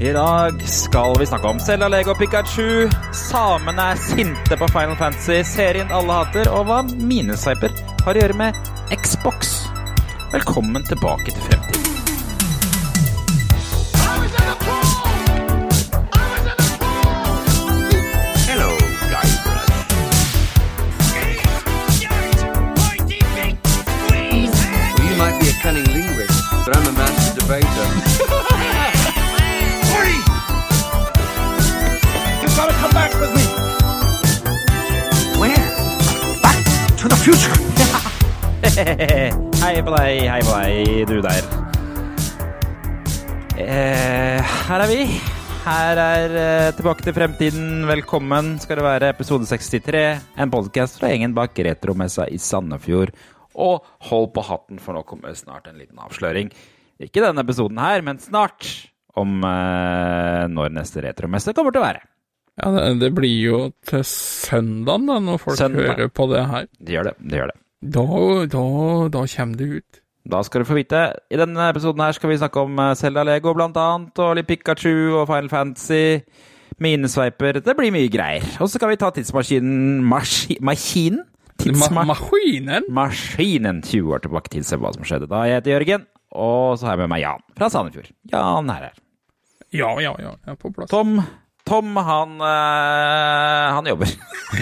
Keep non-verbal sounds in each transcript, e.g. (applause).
I dag skal vi snakke om Selda, Lego Pikachu. Samene er sinte på Final Fantasy, serien alle hater, og hva minesveiper har å gjøre med Xbox. Velkommen tilbake til fremtiden. Hello, Guybrush. You might be a cunning linguist, but I'm a master debater. (laughs) with me. Where? Back to the future. (laughs) hei på deg, hei på deg, du der. Eh, her er vi. Her er eh, Tilbake til fremtiden. Velkommen skal det være, episode 63. En podkast fra gjengen bak retromessa i Sandefjord. Og hold på hatten, for nå kommer snart en liten avsløring. Ikke denne episoden her, men snart. Om eh, når neste retromesse kommer til å være. Ja, det, det blir jo til søndagen da, når folk Søndag. hører på det her. Det gjør det. det gjør det. Da, da, da kommer det ut. Da skal du få vite. I denne episoden her skal vi snakke om Selda Zelda Lego blant annet, og litt Pikachu og Final Fantasy. Minesveiper. Det blir mye greier. Og så skal vi ta tidsmaskinen Maskinen? Maskinen? Ma maskinen? Maskinen 20 år tilbake til se hva som skjedde da. Jeg heter Jørgen, og så har jeg med meg Jan fra Sandefjord. Jan er her. Ja, ja, ja, jeg er på plass. Tom, Tom han, eh, han jobber.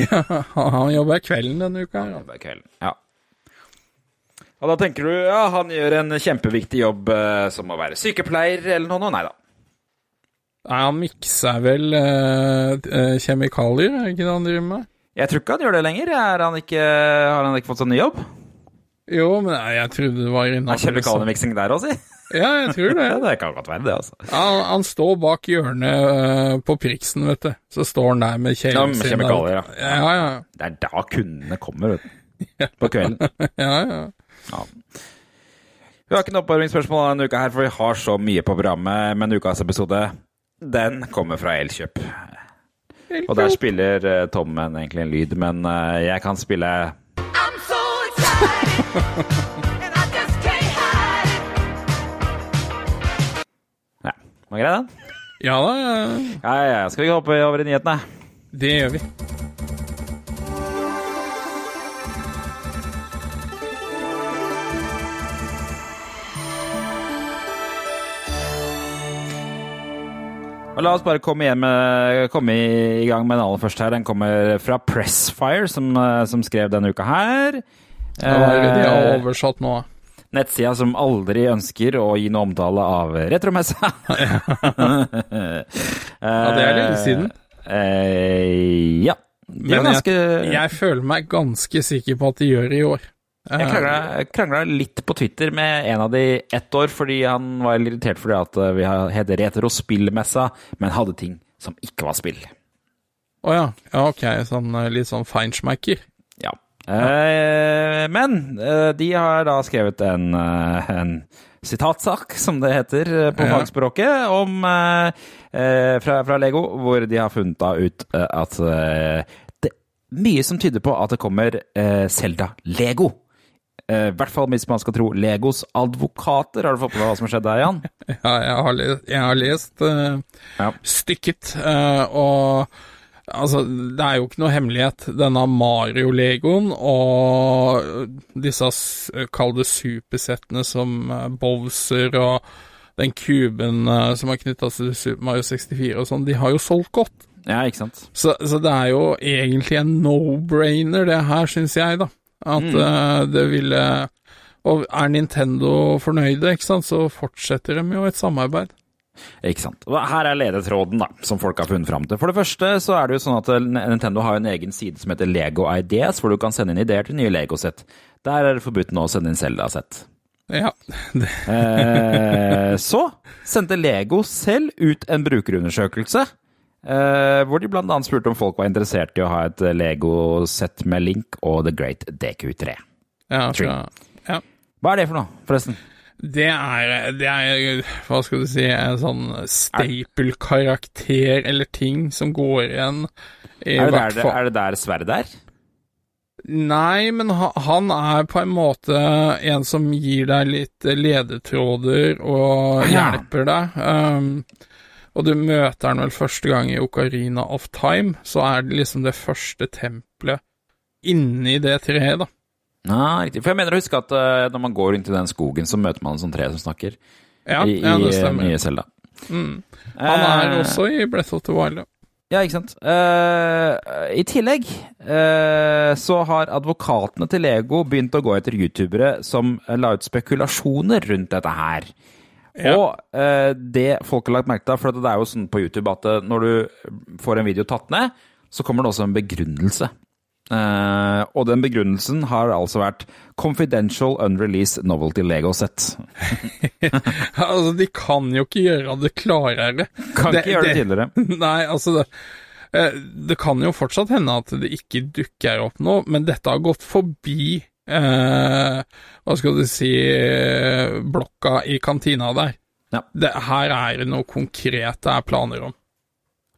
(laughs) Han jobber kvelden denne uka. Han jobber kvelden. Ja. Og da tenker du ja, han gjør en kjempeviktig jobb eh, som å være sykepleier eller noe. Nei da. Nei, han mikser vel eh, kjemikalier, er det ikke det han driver med? Jeg tror ikke han gjør det lenger. Er han ikke, har han ikke fått seg ny jobb? Jo, men jeg trodde det var innafor kjemikaliemiksing der òg, si? Ja, jeg tror det. (laughs) Ja, det kan godt være det, altså. Han, han står bak hjørnet eh, på Priksen, vet du. Så står han der med kjelen ja, sin. kjemikalier, ja. Ja, ja. Det er da kundene kommer, vet du. (laughs) På kvelden. (laughs) ja, ja. Ja. Vi har ikke noe oppvarmingsspørsmål denne uka her, for vi har så mye på programmet. Men ukas episode, den kommer fra Elkjøp. Og der spiller Tommen Tom en, egentlig en lyd, men eh, jeg kan spille I'm so excited, var grei, den? ja da, ja. Ja, ja. Skal vi hoppe over i nyhetene? det gjør vi. Og La oss bare komme, med, komme i gang med den aller første her. Den kommer fra Pressfire, som, eh, som skrev denne uka her. Ja, er det de har Eh, oversatt nå? Nettsida som aldri ønsker å gi noe omtale av retromessa. (laughs) Ja, det er lenge siden. Eh, ja. Men ganske jeg, jeg føler meg ganske sikker på at de gjør det i år. Jeg krangla- litt på Twitter med en av de ett år, fordi han var irritert fordi at eh, vi het Retrospillmessa, men hadde ting som ikke var spill. Å ja. ja, ok. Sånn, eh, litt sånn feinschmecker. Eh, men eh, de har da skrevet en, eh, en sitatsak, som det heter eh, på Ja. fagspråket, om, eh, eh, fra, fra Lego, hvor de har funnet da ut at det er mye som tyder på at det kommer Zelda Lego. I hvert fall hvis man skal tro Legos advokater. Har du fått med deg hva som har skjedd der, Jan? (laughs) Ja, jeg har lest, jeg har lest Ja. stykket, og altså, det er jo ikke noe hemmelighet. Denne Mario-legoen og disse, kall det supersettene som eh, Bowser og den kuben eh, som er knytta til Super Mario 64 og sånn, de har jo solgt godt. Ja, ikke sant? Så, så det er jo egentlig en no-brainer, det her, syns jeg, da. At eh, det ville Og er Nintendo fornøyde, ikke sant, så fortsetter de jo et samarbeid. Ikke sant. Her er ledetråden da, som folk har funnet fram til. For det første så er det jo sånn at eh, Nintendo har en egen side som heter Lego Ideas, hvor du kan sende inn ideer til nye Lego-sett. Der er det forbudt nå å sende inn Zelda-sett. Ja, (laughs) Eh, så sendte Lego selv ut en brukerundersøkelse. Eh, hvor de annet spurte om folk var interessert i å ha et Lego-sett med Link og The Great DQ3. ja, fra, ja. Hva er det for noe, forresten? Det er, det er, hva skal du si, en sånn staple-karakter eller ting som går igjen. I Er det, der, er det der sverdet er? Nei, men han er på en måte en som gir deg litt ledetråder og hjelper deg. Um, Og du møter han vel første gang i Ocarina of Time, så er det liksom det første tempelet inni det treet, da. Ja, riktig. For jeg mener å huske at eh, når man går rundt i den skogen, så møter man en sånn tre som snakker. Ja, I, ja det i eh, stemmer. nye Zelda. Mm. Han er Eh, også i Breath of the Wild, ja. Ja, ikke sant. Eh, I tillegg eh, så har advokatene til Lego begynt å gå etter youtubere som la ut spekulasjoner rundt dette her. Ja. Og eh, det folk har lagt merke til, for det er jo sånn på YouTube at eh, når du får en video tatt ned, så kommer det også en begrunnelse. Eh, og den begrunnelsen har altså vært Confidential Unreleased Novelty Lego Set. (laughs) altså, de kan jo ikke gjøre det klarere. Kan ikke gjøre det tidligere. (laughs) Nei, altså det, uh, det kan jo fortsatt hende at det ikke dukker opp noe, men dette har gått forbi uh, Hva skal du si blokka i kantina der. Ja. Det, her er det noe konkret det er planer om.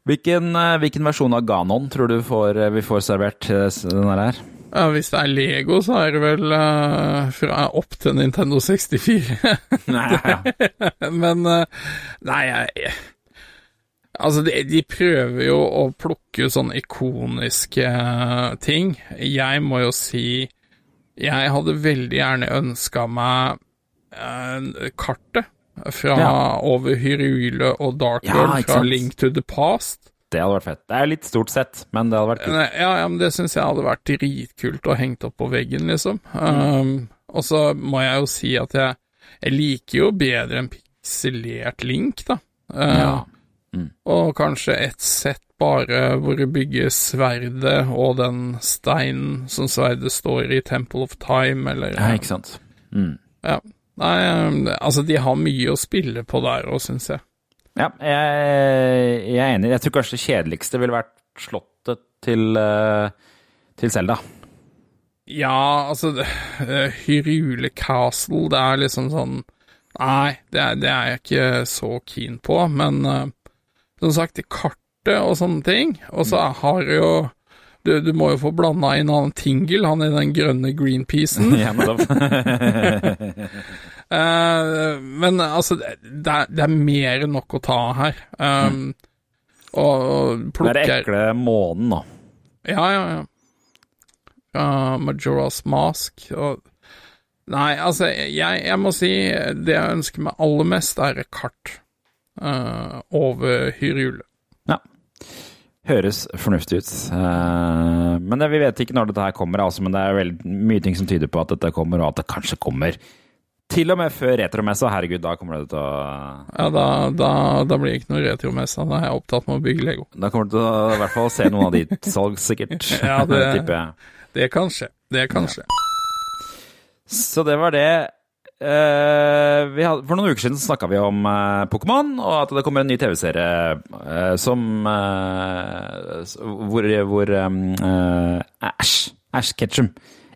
Hvilken, eh, hvilken versjon av Ganon tror du får, eh, vi får servert denne den her? Ja, hvis det er Lego, så er det vel uh, fra opp til Nintendo 64. (laughs) Nei, ja. (laughs) Men uh, Nei, jeg Altså, de, de prøver jo å plukke ut sånne ikoniske eh, ting. Jeg må jo si Jeg hadde veldig gjerne ønska meg uh, kartet fra Ja. over Hyrule og Dark World ja, fra? Link to the Past. Det hadde vært fett. Det er litt stort sett, men det hadde vært kult. Ja, ja, men det syns jeg hadde vært dritkult å hengt opp på veggen, liksom. Um, og så må jeg jo si at jeg, jeg liker jo bedre en pikselert link, da. Uh, Ja. Og kanskje et sett bare hvor du bygger sverdet og den steinen som sverdet står i Temple of Time, eller Ja, ikke sant. Mm. Ja. Nei, um, altså, de har mye å spille på der òg, syns jeg. Ja, jeg, jeg er enig. Jeg tror kanskje det kjedeligste ville vært slottet til, Selda. til Zelda. Ja, altså eh, Hyrule Castle, det er liksom sånn Nei, det er, det er jeg ikke så keen på, men eh, som sagt, kartet og sånne ting, og så har du jo du, du må jo få blanda inn han Tingle, han i den grønne greenpeacen. (laughs) Ja. Eh, (laughs) men altså, det, er, det er mer enn nok å ta her. Um, Og, og Det er ekle månen, da. Ja, ja, ja. Uh, Majora's Mask og Nei, altså, jeg, jeg må si det jeg ønsker meg aller mest, er et kart uh, over Hyrule. Høres fornuftig ut. Uh, men det, vi vet ikke når dette her kommer, altså, men det er veldig mye ting som tyder på at dette kommer, og at det kanskje kommer til og med før retromessa. Herregud, da kommer det til å Ja, da, da, da blir det ikke noe retromessa. Da er jeg opptatt med å bygge Lego. Da kommer du til å i hvert fall se noen av de (laughs) salg, sikkert. Ja, (laughs) det- tipper jeg. Det kan skje. Det kan skje. Så det var det. Uh, vi hadde, for noen uker siden snakka vi om uh, Pokémon, og at det kommer en ny TV-serie uh, som eh, Hvor, hvor um, eh, Ash, Ash Ketchum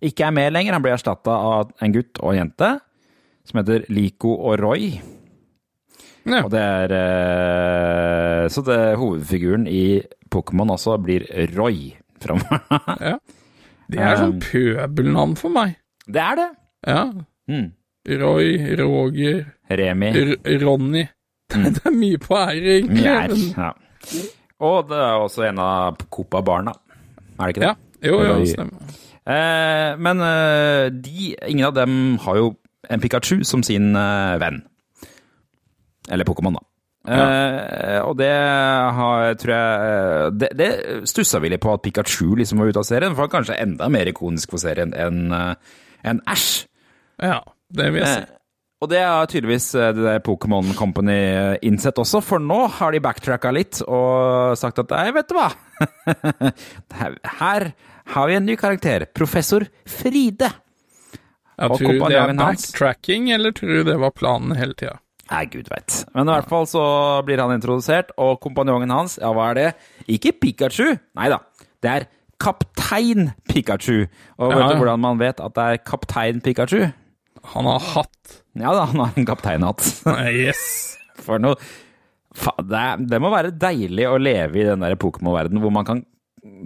ikke er med lenger. Han blir erstatta av en gutt og en jente som heter Lico og Roy. Ja. Og det er eh, Så det, hovedfiguren i Pokémon også blir Roy framover. Det er sånn pøbelnavn for meg. det er det. Ja. Mm. Roy, Roger, Remi. R Ronny. Det er mye på R, egentlig. Men- Ja. Og det er også en av Copa-barna. Er det ikke det? Ja. Jo, jo, stemmer. Eh, men eh, de, ingen av dem har jo en Pikachu som sin eh, venn. Eller Pokémon, da. Eh, og det har, tror jeg eh, Det, det stussa vi litt på at Pikachu liksom var ute av serien. For han er kanskje enda mer ikonisk for serien enn en Æsj. Ja, det vil jeg si. Uh, og det har tydeligvis det der Pokémon Company innsett også, for nå har de backtracka litt og sagt at nei, vet du hva (laughs) Her har vi en ny karakter. Professor Fride. Og tror det er hans. backtracking, eller tror du det var planen hele tida? Nei, gud veit. Men i hvert fall så blir han introdusert, og kompanjongen hans, ja, hva er det? Ikke Pikachu! Nei da, det er Kaptein Pikachu. Og Ja, vet du hvordan man vet at det er Kaptein Pikachu? Han har hatt Ja da, han har en kapteinhatt. Yes! (laughs) For noe det, det må være deilig å leve i den der Pokémon-verdenen hvor man kan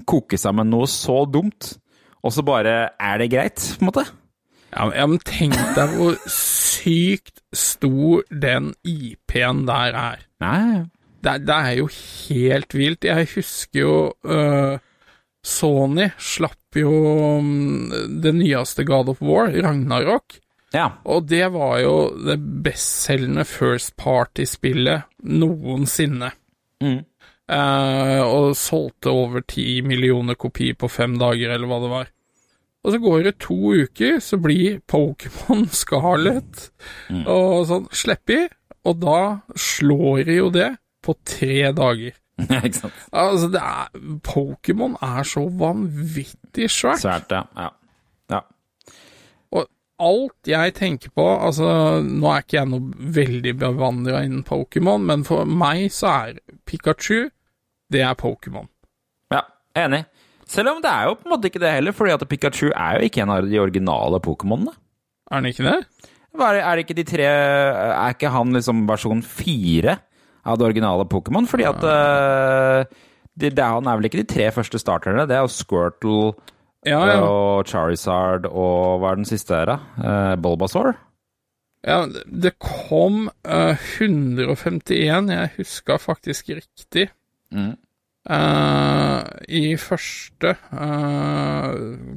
koke sammen noe så dumt, og så bare er det greit, på en måte. Ja, men- ja, men tenk deg hvor sykt stor den IP-en der er. Nei, det, det er jo helt vilt. Jeg husker jo uh, Sony slapp jo um, det nyeste God of War, Ragnarok. Ja. Og det var jo det bestselgende First Party-spillet noensinne. Mm. Uh, og solgte over ti millioner kopier på fem dager, eller hva det var. Og så går det to uker, så blir Pokémon (laughs) Scarlet og sånn slipp og da slår de jo det på tre dager. (laughs) ikke sant. Altså, det er Pokémon er så vanvittig svært. Svært, ja. ja. ja. Og alt jeg tenker på Altså, nå er ikke jeg noe veldig bevandra innen Pokémon, men for meg så er Pikachu Det er Pokémon. Ja, enig. Selv om det er jo på en måte ikke det heller, fordi at Pikachu er jo ikke en av de originale Pokémonene. Er den ikke det? Er, er det ikke de tre Er ikke han liksom versjon fire av det originale Pokémon? Fordi at uh, det, det er, Han er vel ikke de tre første starterne? Det er jo Squirtle Ja, ja. og Charizard og hva er den siste her, da? Uh, Bulbasaur? ja det kom uh, 151, jeg huska faktisk riktig. Mm. Eh, I første uh,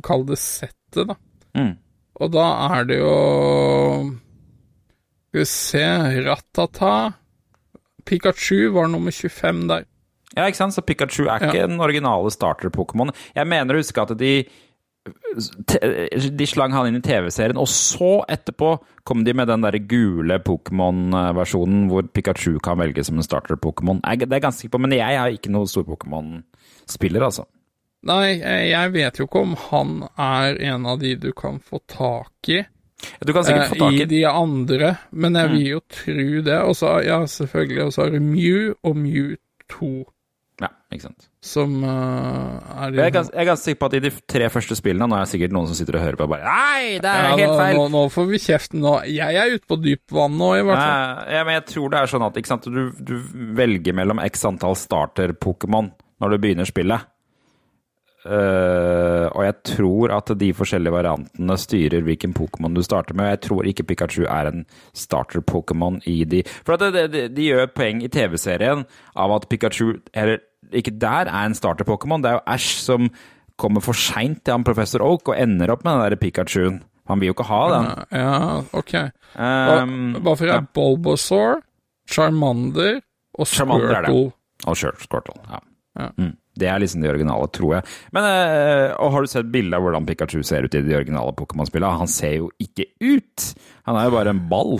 Kall det settet, da. Mm. Og da er det jo Skal vi se Ratata Pikachu var nummer 25 der. Ja, ikke sant? Så Pikachu er ikke den originale starter-pokémonen. Jeg mener å huske at de de slang han inn i TV-serien, og så etterpå kom de med den der gule Pokémon-versjonen hvor Pikachu kan velge som en starter-Pokémon. Det er jeg ganske sikker på, men jeg er ikke noen stor Pokémon-spiller, altså. Nei, jeg vet jo ikke om han er en av de du kan få tak i. Du kan sikkert eh, få tak I i de andre, men jeg vil jo tro det. Og så, ja, selvfølgelig, og så har du Mew og Mew 2, Ja, ikke sant. som uh, er de Jeg er, ganske, jeg er ganske sikker på at i de tre første spillene Nå er det sikkert noen som sitter og hører på og bare Nei, det er Ja, helt feil! nå, nå får vi kjeften nå. Jeg er ute på dypt vann nå, i hvert fall. Ja, men jeg tror det er sånn at sant, du, du velger mellom x antall starter-Pokémon når du begynner spillet. Uh, og jeg tror at de forskjellige variantene styrer hvilken Pokémon du starter med. Jeg tror ikke Pikachu er en starter-Pokémon i de For det, det, de gjør poeng i TV-serien av at Pikachu eller, ikke der er en starter-Pokémon. Det er jo Ash som kommer for seint til han professor Oak og ender opp med den der Pikachuen. Han vil jo ikke ha den. Ja, ok. Um, Hva for ja. Bulbasaur, Charmander og Charmander. Squirtle. Og Squirtle, ja. Ja. Mm. Det er liksom de originale, tror jeg. Men eh, og Har du sett bilde av hvordan Pikachu ser ut i de originale Pokémon-spillene? Han ser jo ikke ut! Han er jo bare en ball.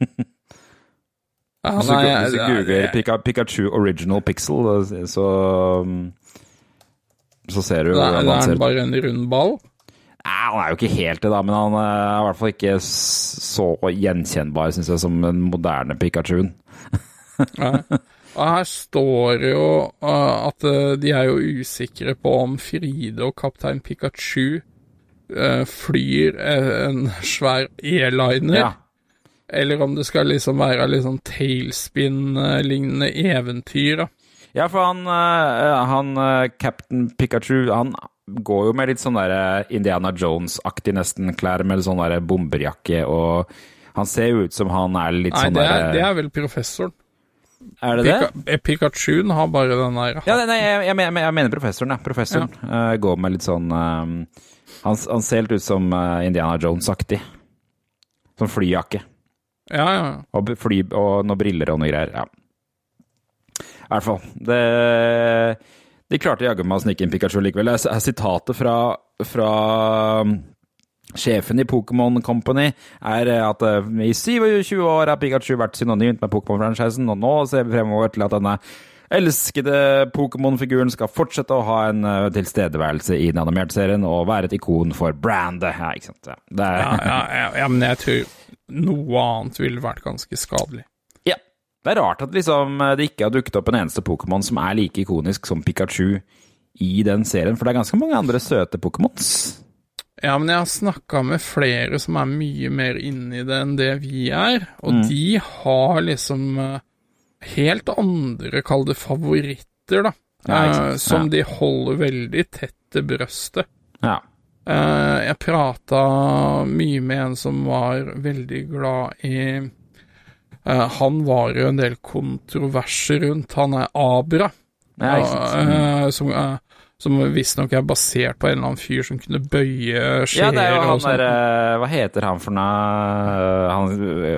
(laughs) Ja, Hvis du, hvis du googler Pika, Pikachu Original Pixel, så Så ser du Da hvordan er han ser han bare en rund ball. Nei, han er jo ikke helt det, da, men han eh, er i hvert fall ikke så gjenkjennbar, syns jeg, som den moderne Pikachuen. Og her står det jo uh, at uh, de er jo usikre på om Fride og kaptein Pikachu flyr en svær airliner, Ja. Eller om det skal liksom være litt sånn tailspin-lignende eventyr, da. Ja, for han, eh, han eh, Captain Pikachu, han går jo med litt sånn der Indiana Jones-aktig nesten klær, med sånn der bomberjakke, og han ser jo ut som han er litt Nei, sånn det er, det er vel professoren. Er det det? Pika, det? Pikachuen har bare den der Ja, nei, nei, jeg, jeg, jeg mener professoren, ja. Professoren eh, går med litt sånn eh, han, han ser helt ut som eh, Indiana Jones-aktig. Sånn flyjakke. Ja, ja. Og, fly, og noen briller og noe greier. Ja. I hvert fall. Det, de klarte jaggu meg å snike inn Pikachu likevel. Det er sitatet fra, fra um, sjefen i Pokémon Company er at eh, i 27 år har Pikachu vært synonymt med Pokémon-franchisen, og nå ser vi fremover til at denne elskede Pokémon-figuren skal fortsette å ha en eh, tilstedeværelse i den animerte serien og være et ikon for brandet. Ja, ikke sant. Ja. Er, Ja, ja, ja, ja, men jeg tror noe annet ville vært ganske skadelig. Ja. Det er rart at liksom, det ikke har dukket opp en eneste Pokémon som er like ikonisk som Pikachu i den serien, for det er ganske mange andre søte Pokémons. Ja, men jeg har snakka med flere som er mye mer inni det enn det vi er, og de har liksom eh, helt andre, kall det favoritter, da. Ja, eh, som Ja. de holder veldig tett til brøstet. Ja. Eh, jeg prata mye med en som var veldig glad i Eh, han var jo en del kontroverser rundt. Han er Abra, Nei. Mm. eh, som, som visstnok er basert på en eller annen fyr som kunne bøye Ja, skjeer det er jo han og derre Hva heter han for noe han,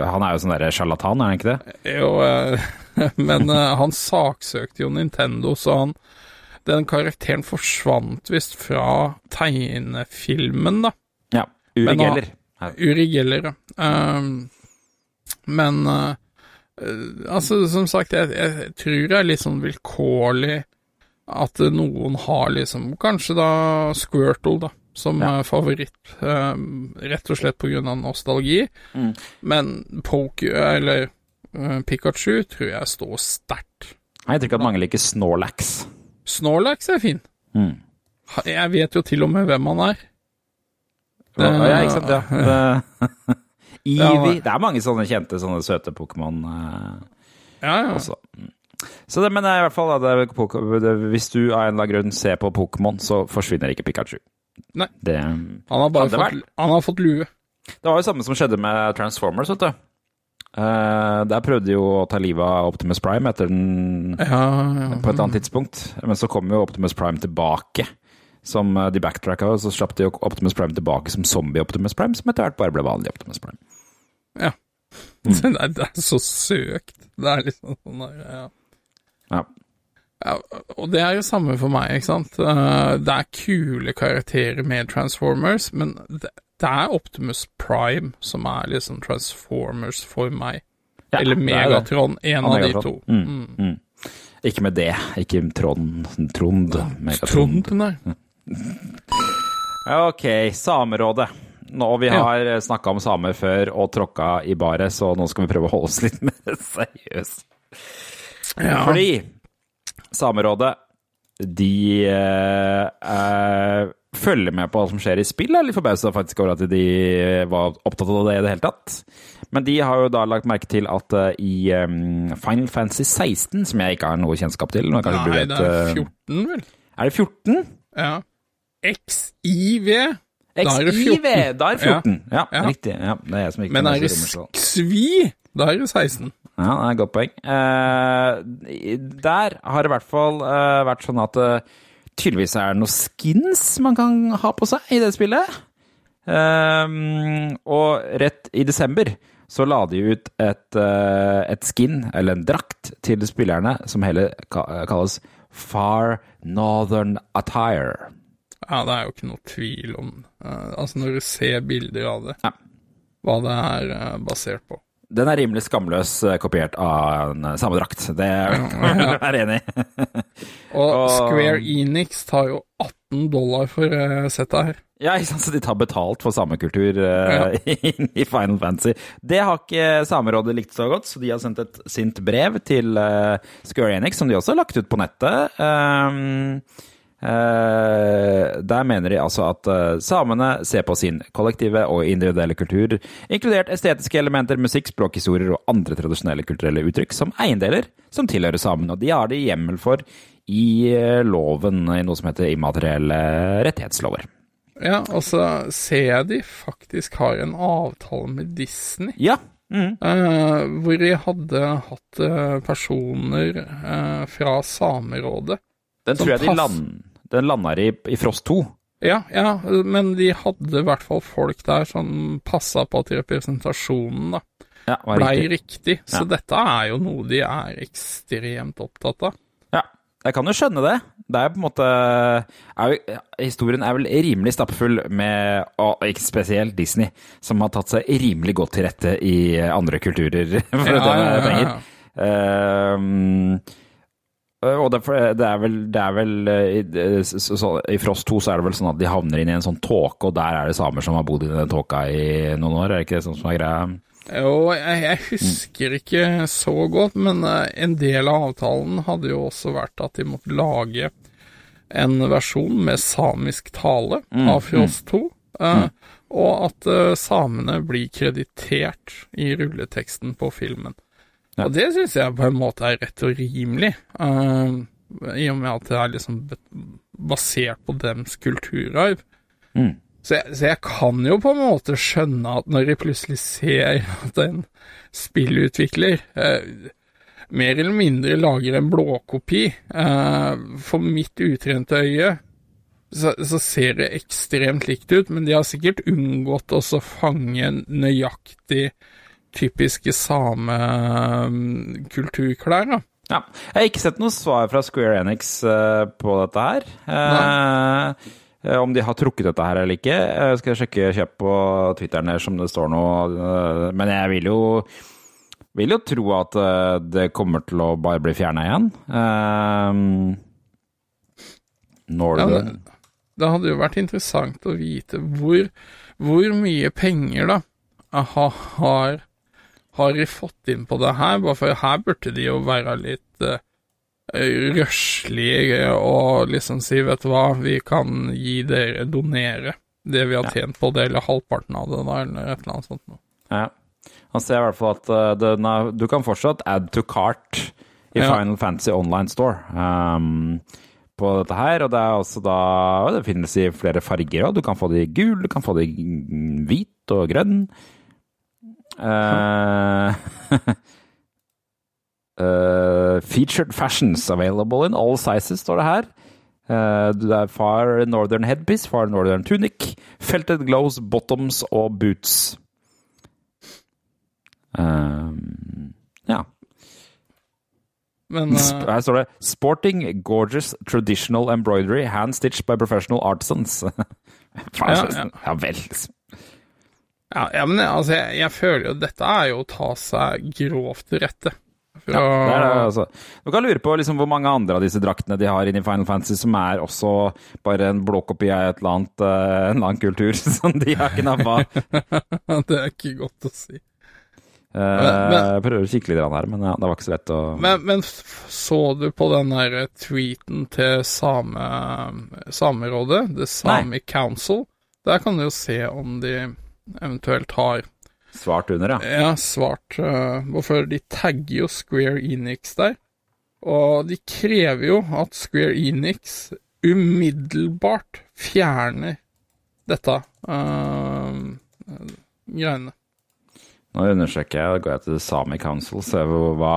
han er jo sånn derre sjarlatan, er han ikke det? Jo, (laughs) men han saksøkte jo Nintendo, så han Den karakteren forsvant visst fra tegnefilmen, da. Ja. Uri Geller. Uri Geller, ja. Um, men eh, altså, som sagt, jeg, jeg tror det er litt sånn vilkårlig at noen har liksom Kanskje da Squirtle, da, som Ja. favoritt. um, rett og slett på grunn av nostalgi. Mm. Men Poke, eller eh, Pikachu, tror jeg står sterkt. Jeg tror ikke at mange liker Snorlax. Snorlax er fin. Mm. Jeg vet jo til og med hvem han er. Ja, ja, ikke sant, ja. (laughs) Det, (laughs) Eevee. Det er mange sånne kjente, sånne søte Pokémon eh, Ja, ja. også. Så det, men i hvert fall, da, det, det, hvis du av en eller annen grunn ser på Pokémon, så forsvinner ikke Pikachu. Nei. Det, Han har bare fått, han har fått lue. det var jo samme som skjedde med Transformers, vet du. Eh, der prøvde de jo å ta livet av Optimus Prime etter den Ja, ja. på et annet tidspunkt. Men så kom jo Optimus Prime tilbake. Som eh, de backtracka, og så slapp de Optimus Prime tilbake som zombie-Optimus Prime, som etter hvert bare ble vanlig Optimus Prime. Ja. (laughs) Det, er, det er så søkt. Det er liksom sånn der, ja. Ja. ja. Og det er jo samme for meg, ikke sant. Eh, Det er kule karakterer med Transformers, men det, det er Optimus Prime som er liksom Transformers for meg. Ja, Eller er. Megatron, en av av de to. Mm, mm. Ikke med det. Ikke Trond. Trond. Megatron. Trond, nei. (laughs) Ok, Samerådet. Nå, vi Ja. snakka om samer før og tråkka i baret, så nå skal vi prøve å holde oss litt (laughs) mer seriøse. Ja. Fordi Samerådet, de eh, følger med på hva som skjer i spill. Jeg er litt forbausa faktisk over at de var opptatt av det i det hele tatt. Men de har jo da lagt merke til at eh, i um, Final Fantasy 16, som jeg ikke har noe kjennskap til Nei, vet, det er eh, 14, vel. Er det 14? Ja. XIV. Da er det XIV, 14. da er det 14. Ja, Ja. riktig. Ja, det er Men er det romertall. Da er det 16. Ja, det er et godt poeng. Uh, der har det i hvert fall uh, vært sånn at eh, tydeligvis er det noen skins man kan ha på seg i det spillet. Um, og rett i desember så la de ut et, eh, et skin, eller en drakt, til spillerne som heller kalles Far Northern Attire. Ja, det er jo ikke noe tvil om eh, Altså, når du ser bilder av det, Ja. hva det er eh, basert på. Den er rimelig skamløs eh, kopiert av en eh, samme drakt. Det er (laughs) jeg enig i. (laughs) Og Square Enix tar jo 18 dollar for uh, settet her. Ja, ikke sant? så de tar betalt for samekultur uh, (laughs) i Final Fantasy. Det har ikke Samerådet likt så godt, så de har sendt et sint brev til eh, Square Enix, som de også har lagt ut på nettet. Um, eh, der mener de altså at eh, samene ser på sin kollektive og individuelle kultur, inkludert estetiske elementer, musikk, språkhistorier og andre tradisjonelle kulturelle uttrykk, som eiendeler som tilhører samene. Og de har de hjemmel for i eh, loven, i noe som heter immaterielle rettighetslover. Ja, og så ser jeg de faktisk har en avtale med Disney, Ja. Mm. eh, hvor de hadde hatt eh, personer eh, fra Samerådet. Den tror jeg de lander. land, den landa i, i Frost 2. Ja, ja, men de hadde i hvert fall folk der som passa på at representasjonen da, Ja, blei riktig. riktig. Så Ja. dette er jo noe de er ekstremt opptatt av. Ja, jeg kan jo skjønne det. Det er på en måte er jo, Historien er vel rimelig stappfull med, og ikke spesielt Disney, som har tatt seg rimelig godt til rette i andre kulturer (laughs) for Ja, å tjene ja, ja, penger. ja. Ehm, og det, det er vel, det er vel eh, i, så, så, I Frost 2 så er det vel sånn at de havner inn i en sånn tåke, og der er det samer som har bodd i den tåka i noen år, er det ikke det sånn som er greia? Jo, jeg, jeg husker ikke så godt, men eh, en del av avtalen hadde jo også vært at de måtte lage en versjon med samisk tale Mm, av Frost 2. Mm. Og at eh, samene blir kreditert i rulleteksten på filmen. Ja. Og det syns jeg på en måte er rett og rimelig, uh, i og med at det er liksom basert på dems kulturarv. Mm. Så jeg, så jeg kan jo på en måte skjønne at når jeg plutselig ser at en spillutvikler uh, mer eller mindre lager en blåkopi, uh, for mitt utrente øye, så, så ser det ekstremt likt ut, men de har sikkert unngått å fange nøyaktig typiske samekulturklær, da. Ja. Jeg har ikke sett noe svar fra Square Enix eh, på dette her. Eh, eh, om de har trukket dette her eller ikke. Jeg skal sjekke kjøp på Twitteren der som det står noe. men jeg vil jo, vil jo tro at det kommer til å bare bli fjerna igjen. Når Ja, det det, hadde jo vært interessant å vite hvor, hvor mye penger da ha, har, har de fått inn på det her, bare for her burde de jo være litt uh, røslige og liksom si, vet du hva, vi kan gi dere, donere det vi har tjent på det, eller halvparten av det da, eller et eller annet sånt noe. Ja. Han ser i hvert fall at eh, den er, du kan fortsatt add to cart i Ja. Final Fantasy Online Store um, på dette her. Og det er også da Det finnes i flere farger òg. Du kan få det i gul, du kan få det i hvit og grønn. (laughs) Eh, featured fashions available in all sizes, står det her. Uh, det er Far Northern Headpiece, Far Northern Tunic, Felted Gloves, Bottoms og Boots. Ja. Men Her står det 'Sporting gorgeous traditional embroidery hand stitched by professional artisans'. (laughs) Ja, ja. ja vel. Ja, ja, men altså, jeg, jeg føler jo dette er jo å ta seg grovt til rette. Ja, det er det, altså. Du kan lure på liksom hvor mange andre av disse draktene de har inni Final Fantasy som er også bare en blåkopi av et eller annet, eh, en eller annen kultur (laughs) som de har knappa. (laughs) det er ikke godt å si. Uh, men- jeg prøver å kikke litt her, men ja, det var ikke så lett å Men, men så du på den der tweeten til same, Samerådet, The Sami Council? Der kan du jo se om de eventuelt har Svart under, ja. ja, svart Hvorfor de tagger jo Square Enix der. Og de krever jo at Square Enix umiddelbart fjerner dette uh, greiene. Nå undersøker jeg, da går jeg til Sami Council, ser hvor, hva,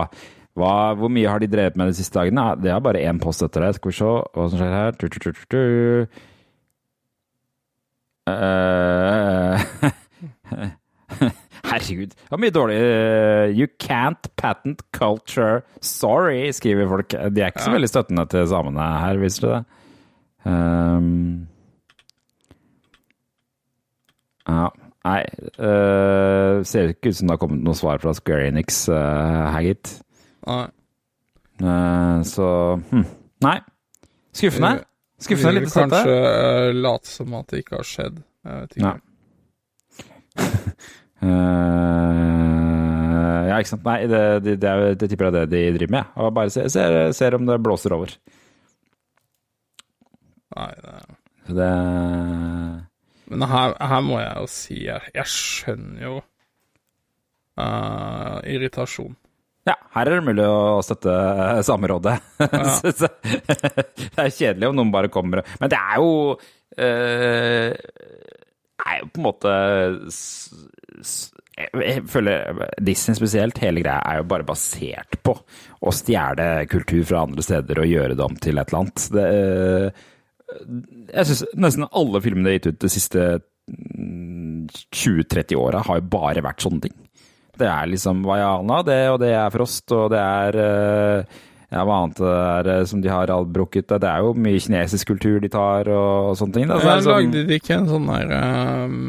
hva, hvor mye har de drevet med de siste dagene. Det er bare én post etter det. Skal vi se hva som skjer her. Eh, (laughs) Herregud. Det var mye dårlig. eh, You can't patent culture. Sorry, skriver folk. De er ikke så veldig støttende til samene her, viser det. Um, ja. Nei, Uh, ser ikke ut som det har kommet noe svar fra Square Enix uh, her, gitt. Nei. Eh, så hm. Nei. Skuffende. Skuffende lite støtte. kanskje uh, late som at det ikke har skjedd. Jeg vet ikke. Ja. (laughs) uh, ja, ikke sant. Nei, det, det, det, er, det tipper jeg er det de driver med. Og bare ser, ser, ser om det blåser over. Nei, det... Så det Men her, her må jeg jo si Jeg, jeg skjønner jo uh, irritasjon. Ja, her er det mulig å støtte Samerådet. (laughs) Så- det er kjedelig om noen bare kommer Men det er jo eh, er jo på en måte jeg, føler Disney spesielt, hele greia er jo bare basert på å stjele kultur fra andre steder og gjøre det om til et eller annet. Det, eh, jeg syns nesten alle filmene de har gitt ut de siste mm, 20-30 åra, har jo bare vært sånne ting. Det er liksom Vaiana, det, og det er Frost, og det er eh, ja, hva annet det er eh, som de har brukket Det er jo mye kinesisk kultur de tar, og, sånne ting. Da. Så er Jeg sånn- lagde de ikke en sånn der um,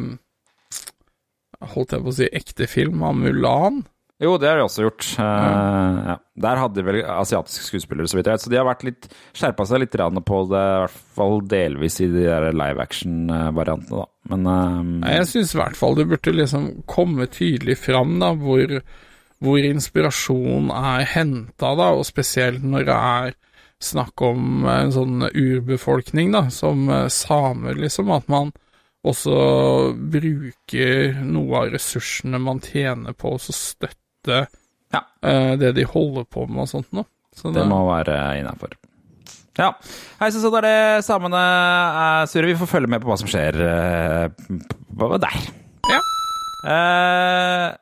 Holdt jeg på å si ekte film av Mulan? Jo, det har de også gjort. Mm. ja. Der hadde de vel asiatiske skuespillere, så vidt jeg vet. Så de har vært litt skjerpa seg litt på det, i hvert fall delvis i de der live action-variantene, da. Men eh, Jeg syns i hvert fall det burde liksom komme tydelig fram da, hvor, hvor inspirasjon er henta, da, og spesielt når det er snakk om en sånn urbefolkning, da, som eh, samer, liksom, at man også bruker noe av ressursene man tjener på å så støtte Ja. uh, det de holder på med og sånt noe. Så det må være innafor. Ja. Hei, så sånn er det samene uh, sure. Vi får følge med på hva som skjer uh, der. Ja. Uh,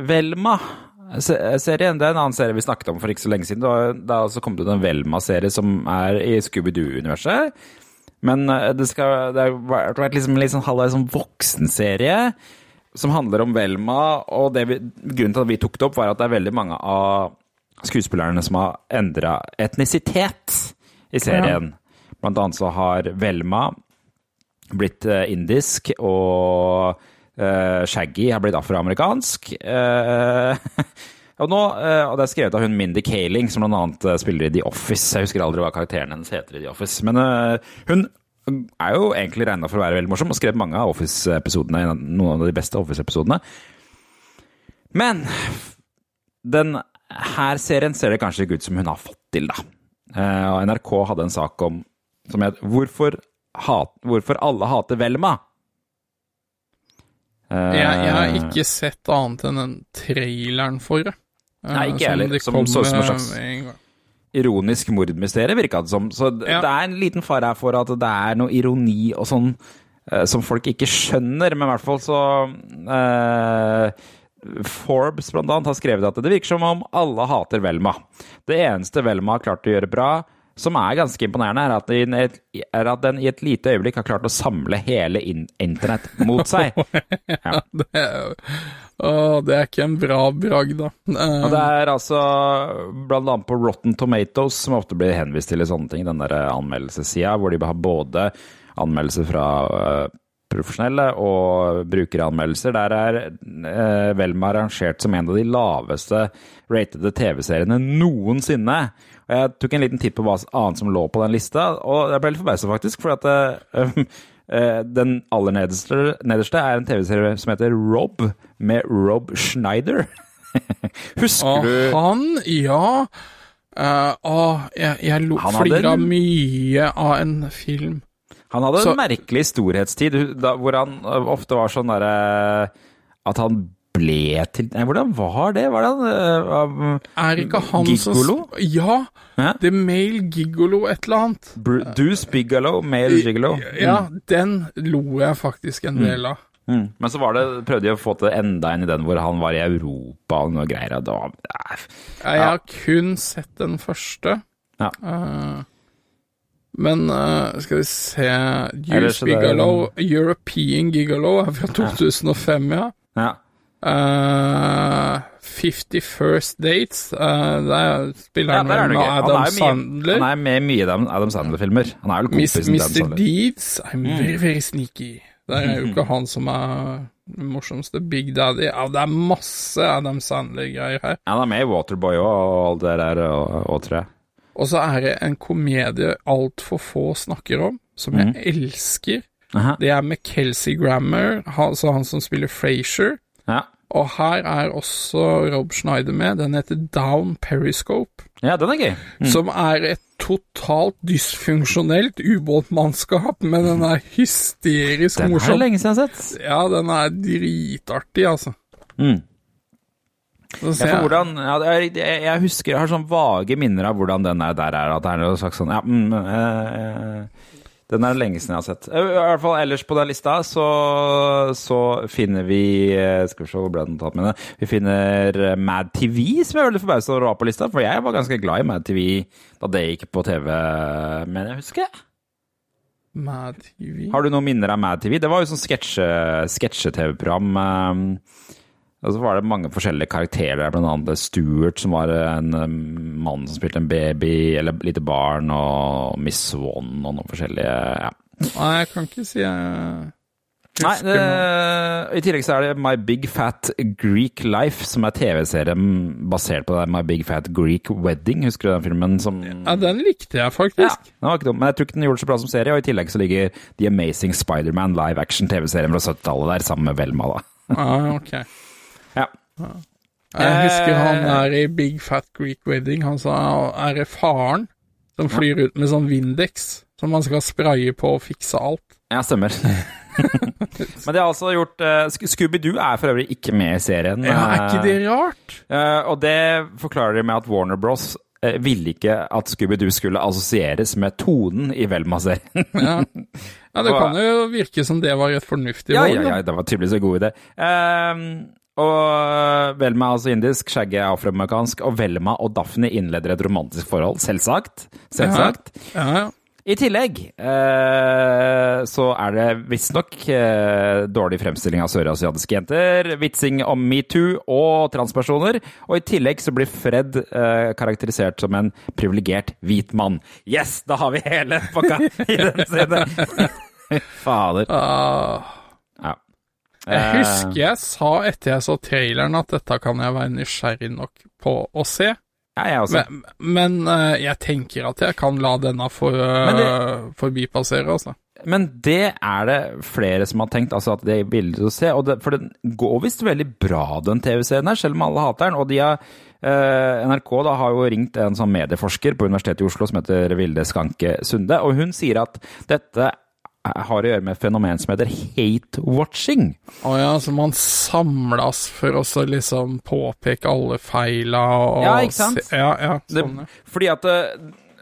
Velma-serien det er en annen serie vi snakket om for ikke så lenge siden. Det har- Det altså kommet ut en Velma-serie som er i Scooby-Doo-universet. Men eh, det, skal, det har vært liksom sånn halvveis sånn voksenserie som handler om Velma. Og vi, grunnen til at vi tok det opp, var at det er veldig mange av skuespillerne som har endra etnisitet i serien. Blant annet så har Velma blitt eh, indisk, og uh, Shaggy har blitt afroamerikansk. Uh, (laughs) og, nå, uh, og det er skrevet av hun Mindy Kaling, som bl.a. spiller i The Office. Jeg husker aldri hva karakteren hennes heter i The Office. Men hun er jo egentlig regna for å være veldig morsom, og skrevet mange av Office-episodene, noen av de beste Office-episodene. Men den her serien ser det kanskje ikke ut som hun har fått til, da. Eh, og NRK hadde en sak om som het 'Hvorfor, hat, hvorfor alle hater Velma'. Eh, Jeg, jeg har ikke sett annet enn den traileren for det. Eh, Nei, ikke jeg heller, som så ut som en eh, slags-. Ironisk mordmysterium, virka det som. Så Ja. det er en liten fare her for at det er noe ironi og sånn eh, som folk ikke skjønner, men i hvert fall så eh, Forbes blant annet har skrevet at det virker som om alle hater Velma. Det eneste Velma har klart å gjøre bra, som er ganske imponerende, er at, den, er at den i et lite øyeblikk har klart å samle hele in internett mot seg. (laughs) Ja. Det er, å, det er ikke en bra bragd, da. Eh, Og det er altså blant annet på Rotten Tomatoes, som ofte blir henvist til i sånne ting, den der anmeldelsessida, hvor de har både anmeldelser fra eh, profesjonelle og brukeranmeldelser. Der er eh, Velma rangert som en av de laveste ratede TV-seriene noensinne. Jeg tok en liten titt på hva annet som lå på den lista, og jeg ble litt forbausa, faktisk, for at uh, (laughs) den aller nederste, nederste er en TV-serie som heter Rob, med Rob Schneider. (laughs) Husker du du han, ja Uh, ah, jeg, jeg lo flira en- mye av en film. Han hadde Så- en merkelig storhetstid, da, hvor han ofte var sånn derre At han ble til Nei, hvordan var det? Var det uh, Er ikke han Gigolo? som Ja! Ja. The Male Gigolo et eller annet. Br Deuce Bigelow, Male Gigolo? Ja, den lo jeg faktisk en del av. Mm. Men så var det, prøvde de å få til enda en i den hvor han var i Europa og noe greier. Og var, Nei. Jeg har kun sett den første. Ja. Uh, men uh, skal vi se er Gigolo, European Gigolo er fra 2005, ja. Ja. Uh, 50 First Dates. Uh, spiller han er spilleren ja, med Adam Han er Sandler. han er med i mye Adam, Sandler-filmer. Han er vel kompisen til Adam Mr. Deeds. I'm Mm. very, very sneaky. Det er jo ikke han som er morsomste Big Daddy. Ja, det er masse Adam Sandler-greier her. Han er med i Waterboy og, og alt det der og, og tre. Og så er det en komedie altfor få snakker om, som Mm. jeg elsker. Aha. Det er med Kelsey Grammer, han, han som spiller Frasier. Ja. Og her er også Rob Schneider med. Den heter Down Periscope. ja, den er gøy. Mm. Som er et totalt dysfunksjonelt ubåtmannskap, men den er hysterisk Den er Den er lenge siden jeg har sett. Ja, den er dritartig, altså. Mm. Jeg, hvordan, jeg, jeg husker, jeg har sånn vage minner av hvordan den er, der er. At det er noe slags sånn Ja, mm, eh, eh, den er det lenge siden jeg har sett. Eh, I hvert fall ellers på den lista så, så finner vi eh, Skal vi se, hvor ble den tatt med det? Vi finner eh, Mad TV, som jeg er veldig forbauset over å ha på lista. For jeg var ganske glad i Mad TV da det gikk på TV, men jeg husker Mad TV Har du noen minner av Mad TV? Det var jo sånn sketsje- sketsje-TV-program. eh, og så var det mange forskjellige karakterer der, annet Stuart, som var en eh, mann som spilte en baby, eller lite barn, og Miss Swan og noen forskjellige ja. Nei, jeg kan ikke si jeg Nei, det, I tillegg så er det My Big Fat Greek Life, som er TV-serien basert på det My Big Fat Greek Wedding. Husker du den filmen? Som Ja, den likte jeg faktisk. Ja, den var ikke dum, men jeg tror ikke den gjorde det så bra som serie. Og i tillegg så ligger The Amazing Spider-Man live action-TV-serien fra 70-tallet der, sammen med Velma, da. Ah, ok. Ja. Jeg husker han Eh. er i Big Fat Greek Wedding. Han sa er det faren som flyr ut med sånn Windex som man skal spraye på og fikse alt. Ja, stemmer. (laughs) Men de har altså gjort uh, Scooby-Doo er for øvrig ikke med i serien. Ja, er ikke det rart? Uh, og det forklarer de med at Warner Bros. Uh, ville ikke at Scooby-Doo skulle assosieres med tonen i Velma-serien. Ja. ja, det (laughs) kan jo virke som det var et fornuftig valg. ja, ja, ja, det var tydeligvis en god idé. Ehm, og Velma er altså indisk, er afroamerikansk, og Velma og Daphne innleder et romantisk forhold. Selvsagt. Selvsagt. Ja, ja. I tillegg eh, så er det visstnok eh, dårlig fremstilling av sørasiatiske jenter, vitsing om metoo og transpersoner, og i tillegg så blir Fred eh, karakterisert som en privilegert hvit mann. Yes, da har vi hele pakka i den siden! (laughs) Fader. Ah, Ja. Jeg Eh, husker jeg sa etter jeg så traileren at dette kan jeg være nysgjerrig nok på å se. Ja, jeg også. Men, men eh, jeg tenker at jeg kan la denne for, eh, Men forbipassere, altså. Men det er det flere som har tenkt, altså at de er villige å se. Og det, for den går visst veldig bra, den TV-serien her, selv om alle hater den. Og de har, Uh, NRK da har jo ringt en sånn medieforsker på Universitetet i Oslo som heter Vilde Skanke Sunde, og hun sier at dette har å gjøre med et fenomen som heter hate-watching. Å ja, så man samles for å liksom påpeke alle feila og Ja, ikke sant? Se, ja, ja, sånn, ja. fordi at eh,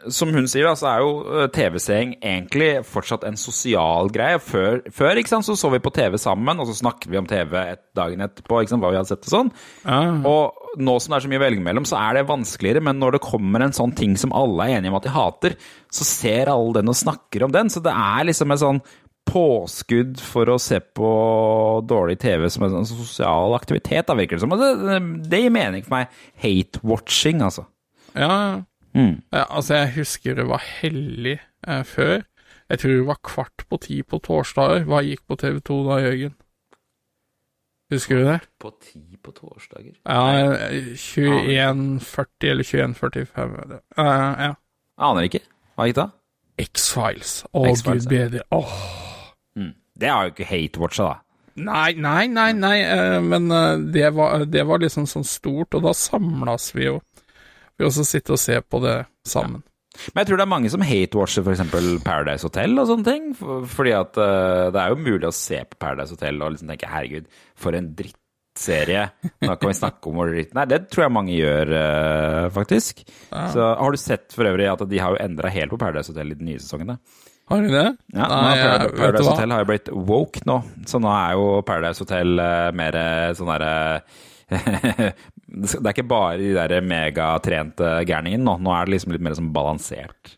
som hun sier, da, så er jo eh, TV-seing egentlig fortsatt en sosial greie. Før, før så så vi på TV sammen, og så snakket vi om TV et, dagen etterpå, ikke sant, hva vi hadde sett og sånn. Ja. Og nå som det er så mye å velge mellom, så er det vanskeligere, men når det kommer en sånn ting som alle er enige om at de hater, så ser alle den og snakker om den. Så det er liksom en sånn påskudd for å se på dårlig TV som en sånn sosial aktivitet, da virker det som. Og det, det gir mening for meg. Hate-watching, altså. Ja. Mm. altså jeg husker det var hellig eh, før. Jeg tror det var kvart på ti på torsdager. Hva gikk på TV2 da, Jørgen? Husker du det? På ti på torsdager? Ja, eh, 21.40 eller 21.45. det. Eh, ja. Aner ikke. Hva gikk da? X-Files. Å, X-Files, gud bedre. Åh. Det har jo ikke hate-watcha, da. Nei, nei, nei, nei, eh, men eh, det var, det var liksom sånn stort, og da samles vi jo. Vi også sitte og se på det sammen. Men jeg tror det er mange som hate-watcher f.eks. Paradise Hotel og sånne ting. For- Fordi at eh, det er jo mulig å se på Paradise Hotel og liksom tenke herregud, for en drittserie. Nå kan vi snakke om hvor dritt Nei, det tror jeg mange gjør, eh, faktisk. Så har du sett for øvrig at de har jo endra helt på Paradise Hotel i de nye sesongene? Har du det? Ja, nei, Paradise, Paradise? Hotel har jo blitt woke nå, så nå er jo Paradise Hotel eh, mer sånn derre (laughs) Det er ikke bare de der megatrente gærningene nå. Nå er det liksom litt mer sånn balansert.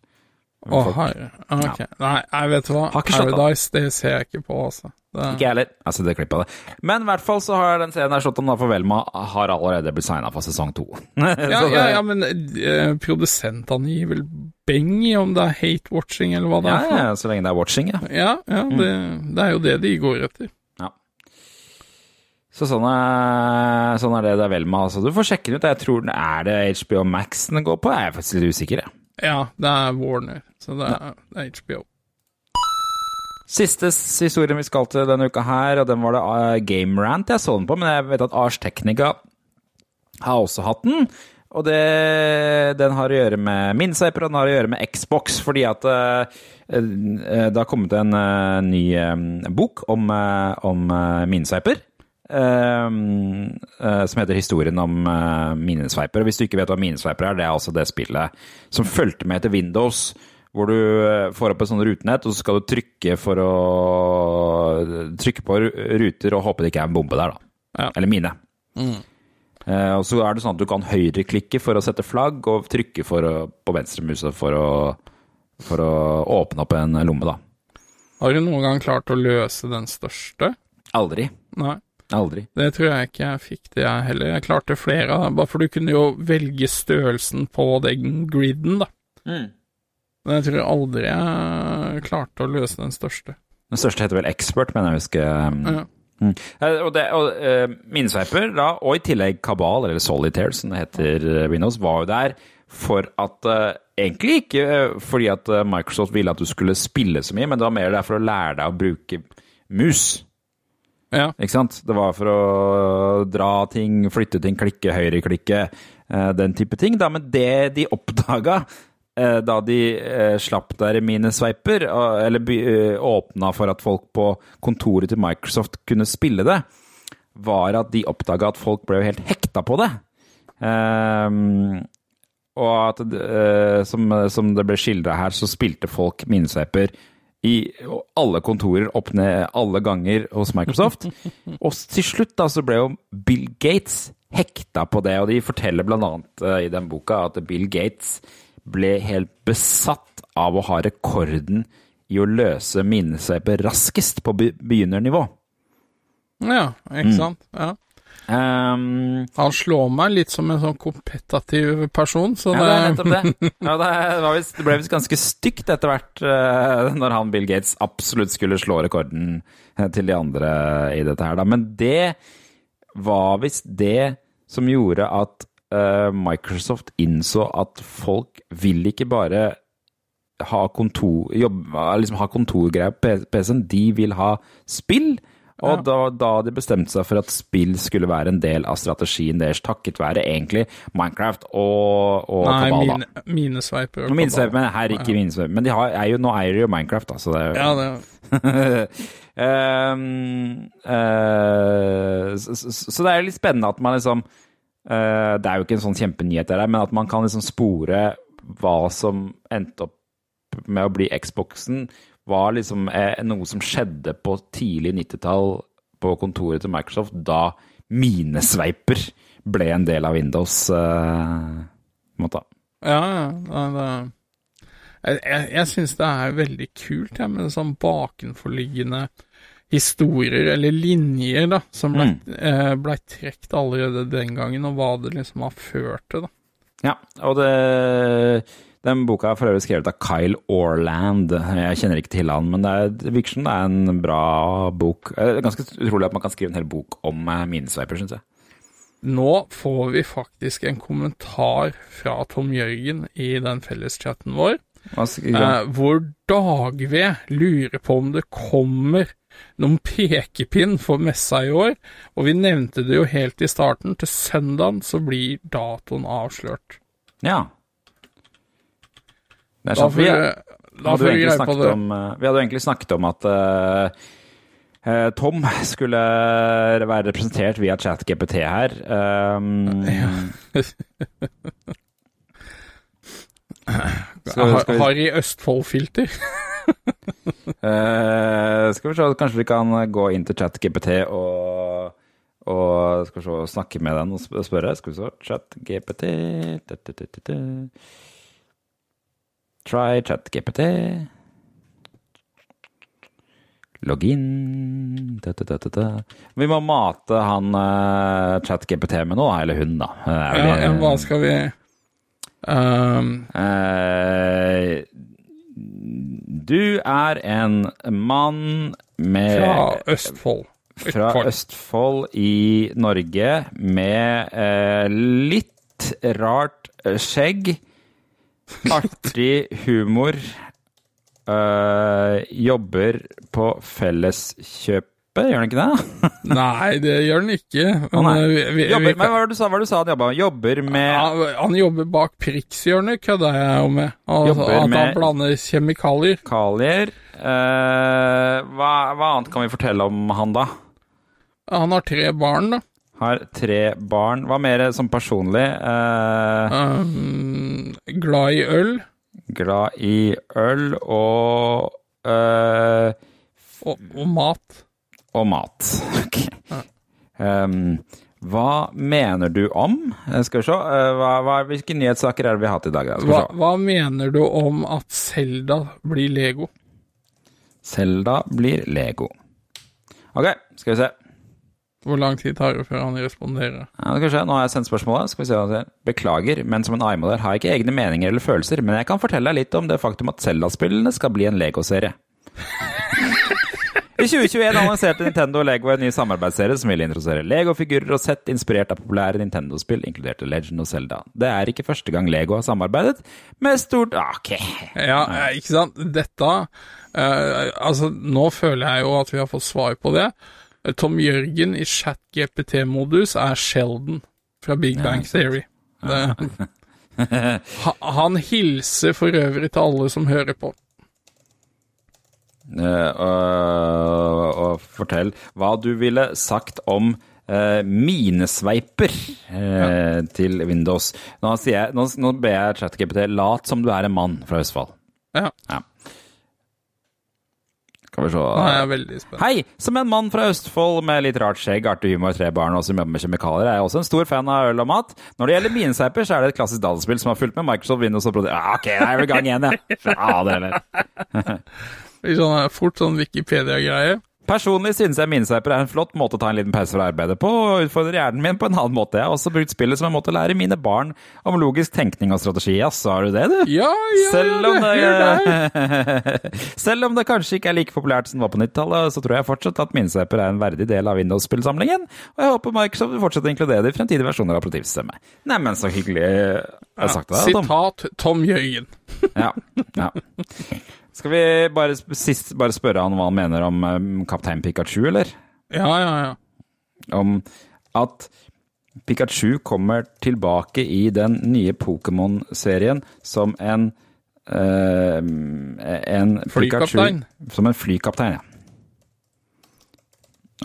Å, herre. Ok. Nei, jeg vet hva. Paradise, det ser jeg ikke på, altså. Det, Ikke jeg heller. Altså, det klippet av det. Men i hvert fall så har den serien der slått om da for Velma har allerede blitt signa for sesong to. (laughs) ja, det- ja, ja, men eh, produsentene gir vel beng i om det er hate-watching, eller hva det ja, er for ja, så lenge det er watching, ja. Ja, ja, det, det er jo det de går etter. Ja. Så sånn er, sånn er det det er Velma. Altså, du får sjekke den ut. Jeg tror den Er det HBO Max den går på? Jeg er faktisk litt usikker, jeg. Ja, det er Warner, så det er, det er HBO. Siste historien vi skal til denne uka her, og den var det uh, Game Rant jeg så den på, men jeg vet at Ars Technica har også hatt den. Og det, den har å gjøre med Minsaper, og den har å gjøre med Xbox, fordi at uh, uh, det har kommet en ny bok om, om uh, som heter 'Historien om uh, minesveiper'. Og Hvis du ikke vet hva minesveiper er, det er altså det spillet som fulgte med til Windows hvor du eh, får opp et sånt rutenett, og så skal du trykke for å trykke på ruter og håpe det ikke er en bombe der, da. Ja. Eller mine. Eh, og så er det sånn at du kan høyreklikke for å sette flagg, og trykke for å, på venstremusa for å, for å åpne opp en lomme, da. Har du noen gang klart å løse den største? Aldri. Nei. Aldri. Det tror jeg ikke jeg fikk det, jeg heller. Jeg klarte flere, dem, bare for du kunne jo velge størrelsen på den griden, da. Men jeg tror aldri jeg klarte å løse den største. Den største heter vel Expert, mener jeg å huske. Ja. Mm. Eh, Og, det, og minesveiper, da, og i tillegg Kabal, eller Solitaire som det heter eh, Windows, var jo der for at Egentlig ikke fordi at Microsoft ville at du skulle spille så mye, men det var mer der for å lære deg å bruke mus. Ja. Ikke sant? Det var for å dra ting, flytte ting, klikke, høyreklikke, eh, den type ting. Da. Men det de oppdaga eh, da de eh, slapp der minesveiper, sveiper, eller åpna for at folk på kontoret til Microsoft kunne spille det, var at de oppdaga at folk ble helt hekta på det. Ehm, og at som, som det ble skildra her, så spilte folk minesveiper i alle kontorer opp ned alle ganger hos Microsoft. (laughs) og til slutt da så ble jo Bill Gates hekta på det, og de forteller annet eh, i den boka at Bill Gates ble helt besatt av å ha rekorden i å løse minesveiper raskest på be- begynernivå. Ja, ikke sant? Ja. Um, Han slår meg litt som en sånn kompetativ person, så Ja, det er nettopp det. (laughs) Ja, det, var visst, det ble visst ganske stygt etter hvert uh, når han Bill Gates absolutt skulle slå rekorden eh, til de andre i dette her, da. Men det var visst det som gjorde at uh, Microsoft innså at folk vil ikke bare ha kontor, jobbe, liksom ha kontorgreier på PC-en, de vil ha spill. Og da, da de bestemte seg for at spill skulle være en del av strategien deres, takket være egentlig Minecraft og, og Nei, Kabal. mine, minesveiper. Og minesveiper, men her ikke minesveiper. Men de har, er jo, nå eier de jo Minecraft, da, så det er jo Ja, det (laughs) Ehm, eh, så, så, så det er litt spennende at man liksom uh, Det er jo ikke en sånn kjempenyhet, der, men at man kan liksom spore hva som endte opp med å bli Xboxen, var liksom eh, noe som skjedde på tidlig 90-tall på kontoret til Microsoft, da minesveiper ble en del av Windows. Uh, måte. Ja, ja. Det, jeg jeg, syns det er veldig kult ja, med sånn bakenforliggende historier, eller linjer, da, som ble, eh, ble trukket allerede den gangen, og hva det liksom har ført til, da. Ja, og det, den boka er for øvrig skrevet av Kyle Orland. Jeg kjenner ikke til han, men det, er, virker som det er en bra bok. Det er ganske utrolig at man kan skrive en hel bok om eh, minesveiper, syns jeg. Nå får vi faktisk en kommentar fra Tom Jørgen i den felleschatten vår, eh, hvor Dagved lurer på om det kommer noen pekepinn for messa i år, og vi nevnte det jo helt i starten, til søndagen så blir datoen avslørt. Ja. Det er sant. Vi, vi, hadde jo vi snakket det. om, eh, vi hadde jo egentlig snakket om at eh, eh, Tom skulle være representert via ChatGPT her. Um, (laughs) Har, skal vi har i Østfold-filter. uh, (laughs) skal vi se, kanskje vi kan gå inn til ChatGPT og, og skal vi se, snakke med den og spørre. Skal vi se, ChatGPT da, da, da, da, da. Try ChatGPT. Logg inn da, da, da. Vi må mate han uh, ChatGPT med noe, eller hun, da. Vel Ja, ja, hva skal vi um... uh, du er en mann med Fra Østfold. fra Østfold. Østfold i Norge med uh, litt rart eh, skjegg, artig humor, eh, jobber på Felleskjøpet, gjør han ikke det? (laughs) Nei, det gjør han ikke. Men, oh, vi, vi, Jobber, vi, men hva var det du sa, det du sa han jobba med? Jobber med Ja, han jobber bak prikshjørnet, kødda jeg jo med. Altså, at han med- blander kjemikalier. kalier. Eh, hva, hva annet kan vi fortelle om han, da? Han har tre barn, da. Har tre barn. Hva mer som personlig? Eh, Um, glad i øl glad i øl og eh, og, og mat. og mat. (laughs) Ok. Um, hva mener du om Eh, Skal vi se. eh, hva, hva, hvilke nyhetssaker er det vi har hatt i dag? Hva, hva mener du om at Selda blir Lego? Selda blir Lego. Ok, skal vi se. Hvor lang tid tar det før han responderer? Ja, det kan skje. Nå har jeg sendt spørsmålet. Skal vi se hva han sier. Beklager, men som en AI-modell har jeg ikke egne meninger eller følelser, men jeg kan fortelle deg litt om det faktum at Zelda-spillene skal bli en Lego-serie. I 2021 annonserte Nintendo og Lego en ny samarbeidsserie som ville introdusere Lego-figurer og sett inspirert av populære Nintendo-spill, inkludert Legend og Zelda. Det er ikke første gang Lego har samarbeidet med stort Ah, Ok. Ja, eh, ikke sant. Dette uh, Altså, nå føler jeg jo at vi har fått svar på det. Eh, Tom Jørgen i chat-GPT-modus er Sheldon fra Big Bang Theory. Det, (laughs) Ha- han hilser for øvrig til alle som hører på. Uh, og, og fortell hva du ville sagt om uh, minesveiper eh, til Windows. Nå, sier jeg, nå, nå ber jeg ChatGPT lat som du er en mann fra Østfold. Ja, Ja. Skal vi se nå er jeg veldig spent. Hei! Som en mann fra Østfold med litt rart skjegg, artig humor, tre barn og som jobber med kjemikalier, er jeg også en stor fan av øl og mat. Når det gjelder minesveiper, så er det et klassisk dataspill som har fulgt med Microsoft Windows og produkt... Ja, ok, da er vi i gang igjen. Ja, Fader er. Sånn, eh, fort sånn Wikipedia-greie. Personlig synes jeg minesveiper er en flott måte å ta en liten pause fra arbeidet på, og utfordrer hjernen min på en annen måte. Jeg har også brukt spillet som en måte å lære mine barn om logisk tenkning og strategi. Jaså, har du det, du? Ja, ja, Selv om, det det, (laughs) selv om det kanskje ikke er like populært som det var på 90-tallet, så tror jeg fortsatt at minesveiper er en verdig del av Windows-spillsamlingen, og jeg håper Microsoft vil fortsette å inkludere det i fremtidige versjoner av operativsystemet. Neimen, så hyggelig jeg har sagt det, Tom. Sitat Tom Jøyen. Ja, ja. (laughs) Skal vi bare, sist bare spørre han hva han mener om um, Kaptein Pikachu, eller? Ja, ja, ja. Om at Pikachu kommer tilbake i den nye Pokémon-serien som en uh, En Flykaptein. Pikachu, som en flykaptein, ja.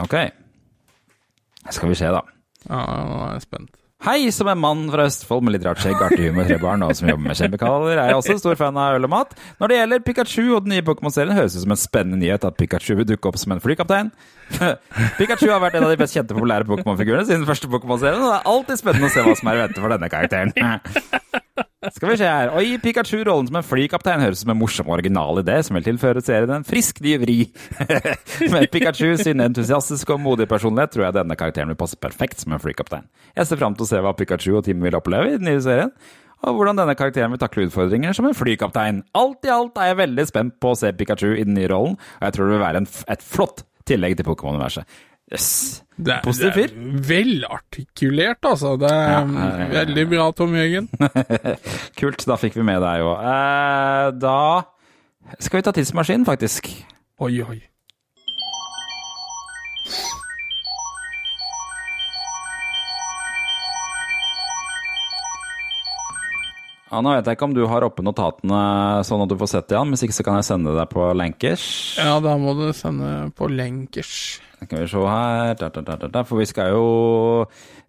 Ok. Skal vi se, da. Ja, nå er jeg spent. Hei, som en mann fra Østfold med litt rart skjegg, artig humor, tre barn og som jobber med kjemikalier, er jeg også stor fan av øl og mat. Når det gjelder Pikachu og den nye Pokémon-serien, høres det ut som en spennende nyhet at Pikachu vil dukke opp som en flykaptein. (laughs) Pikachu har vært en av de best kjente populære Pokémon-figurene siden den første Pokémon-serien, og det er alltid spennende å se hva som er i vente for denne karakteren. Skal vi se her. Å gi Pikachu rollen som en flykaptein høres ut som en morsom og original idé som vil tilføre serien en frisk ny vri. (laughs) Med Pikachu sin entusiastiske og modige personlighet tror jeg denne karakteren vil passe perfekt som en flykaptein. Jeg ser fram til å se hva Pikachu og teamet vil oppleve i den nye serien, og hvordan denne karakteren vil takle utfordringer som en flykaptein. Alt i alt er jeg veldig spent på å se Pikachu i den nye rollen, og jeg tror det vil være et flott tillegg til Pokémon-universet. Yes. Det er, Positiv fyr. er velartikulert, altså. Det er ja, ja, ja. veldig bra, Tom Jørgen. (laughs) Kult, da fikk vi med deg òg. Eh, da skal vi ta tidsmaskinen, faktisk. Oi, oi. Ja, nå vet jeg ikke om du har oppe notatene sånn at du får sett det igjen. Hvis ikke så kan jeg sende deg på lenkers. Ja, da må du sende på lenkers. Skal vi se her da, da, da, da, da. For vi skal jo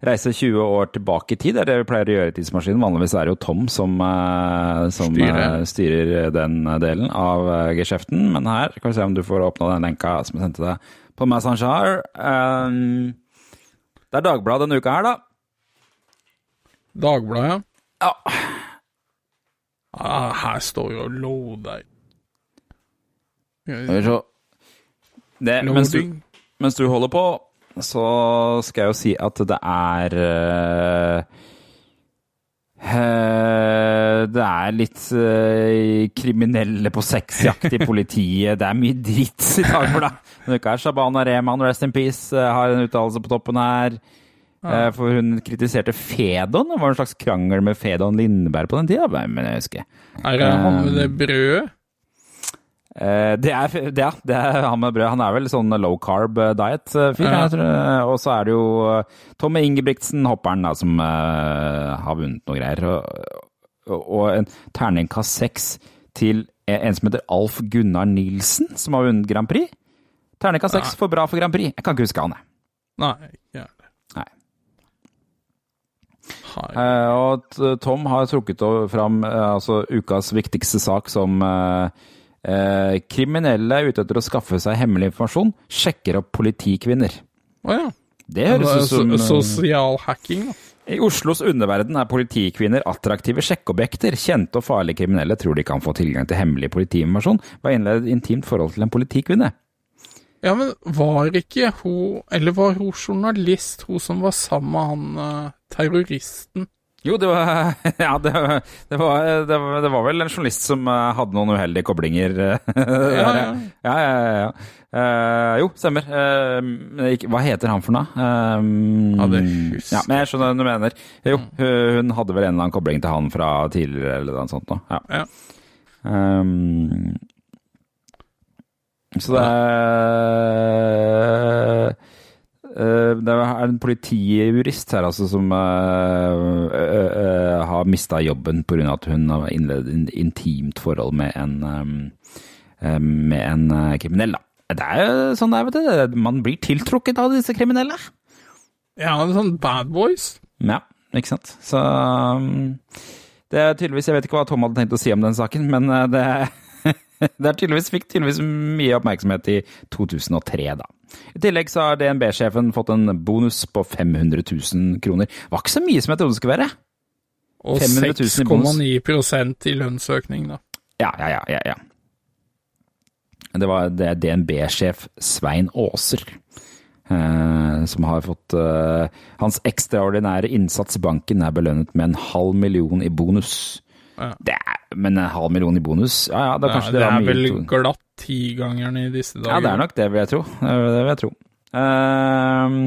reise 20 år tilbake i tid. Det er det vi pleier å gjøre i Tidsmaskinen. Vanligvis er det jo Tom som, eh, som Styrer. eh, styrer den delen av eh, geskjeften. Men her kan vi se om du får åpna den lenka som jeg sendte deg på Messenger. Um, det er Dagbladet denne uka her, da. Dagbladet. Ja. Ah, her står jo loader. Skal vi se. Det, mens, du, mens du holder på, så skal jeg jo si at det er uh, Det er litt uh, kriminelle på sexjakt i (laughs) politiet. Det er mye dritt i Dagbladet. Denne ikke er Shabana Rehman, rest in peace, har en uttalelse på toppen her. Eh, For hun kritiserte Fedon. Det var en slags krangel med Fedon Lindberg på den tida. Men jeg husker Er det han med det brødet? Eh, det, er, det, er, det er han med brød. Han er vel sånn low carb eh, diet-fyr. Ja. Og så er det jo eh, Tommy Ingebrigtsen, hopperen, da, som eh, har vunnet noe greier. Og, og, en terningkast seks til en som heter Alf Gunnar Nilsen, som har vunnet Grand Prix. Terningkast seks for bra for Grand Prix. Jeg kan ikke huske han, jeg. Nei. Har- Eh, og t- Tom har trukket fram eh, altså, ukas viktigste sak som eh, eh, kriminelle er ute etter å skaffe seg hemmelig informasjon, sjekker opp politikvinner. Å ja. Det høres ut som Sosial hacking, da. I Oslos underverden er politikvinner attraktive sjekkeobjekter. Kjente og farlige kriminelle tror de kan få tilgang til hemmelig politiinformasjon ved å innlede et intimt forhold til en politikvinne. Ja, men var ikke hun Eller var hun journalist, hun som var sammen med han eh, terroristen? Jo, det var (laughs) Ja, det, det, var, det, var, det var vel en journalist som eh, hadde noen uheldige koblinger. eh, (laughs) Ja, ja, ja. Eh, jo, stemmer. Uh, ikke- hva heter han for noe? Um, Ja, men jeg skjønner hva du mener. Jo, hun, hun hadde vel en eller annen kobling til han fra tidligere, eller noe sånt. Da. Ja. Ja. Um, så det er Det er en politijurist her altså som uh, uh, uh, har mista jobben pga. at hun har innledet et intimt forhold med en, um, eh, med en eh, kriminell. Da. Det er jo sånn det er, vet du. Man blir tiltrukket av disse kriminelle. Ja, en sånn Bad Boys. Ja, ikke sant. Så um, det er tydeligvis Jeg vet ikke hva Tom hadde tenkt å si om den saken, men det, (laughs) det er tydeligvis, fikk tydeligvis mye oppmerksomhet i 2003, da. I tillegg så har DNB-sjefen fått en bonus på 500 000 kroner. Var ikke så mye som jeg trodde det skulle være. Og 500 000 i 6,9% i lønnsøkning, da. Ja, ja, ja, ja. ja. Det var DNB-sjef Svein Aaser. eh, som har fått eh, Hans ekstraordinære innsats i banken er belønnet med en halv million i bonus. Ja. Det er, men en halv million i bonus? Ja, ja, da kanskje det det, var er mye. vel glatt tigangeren i disse dager. Ja, det er nok det, vil jeg tro. Det vil jeg tro. Ehm,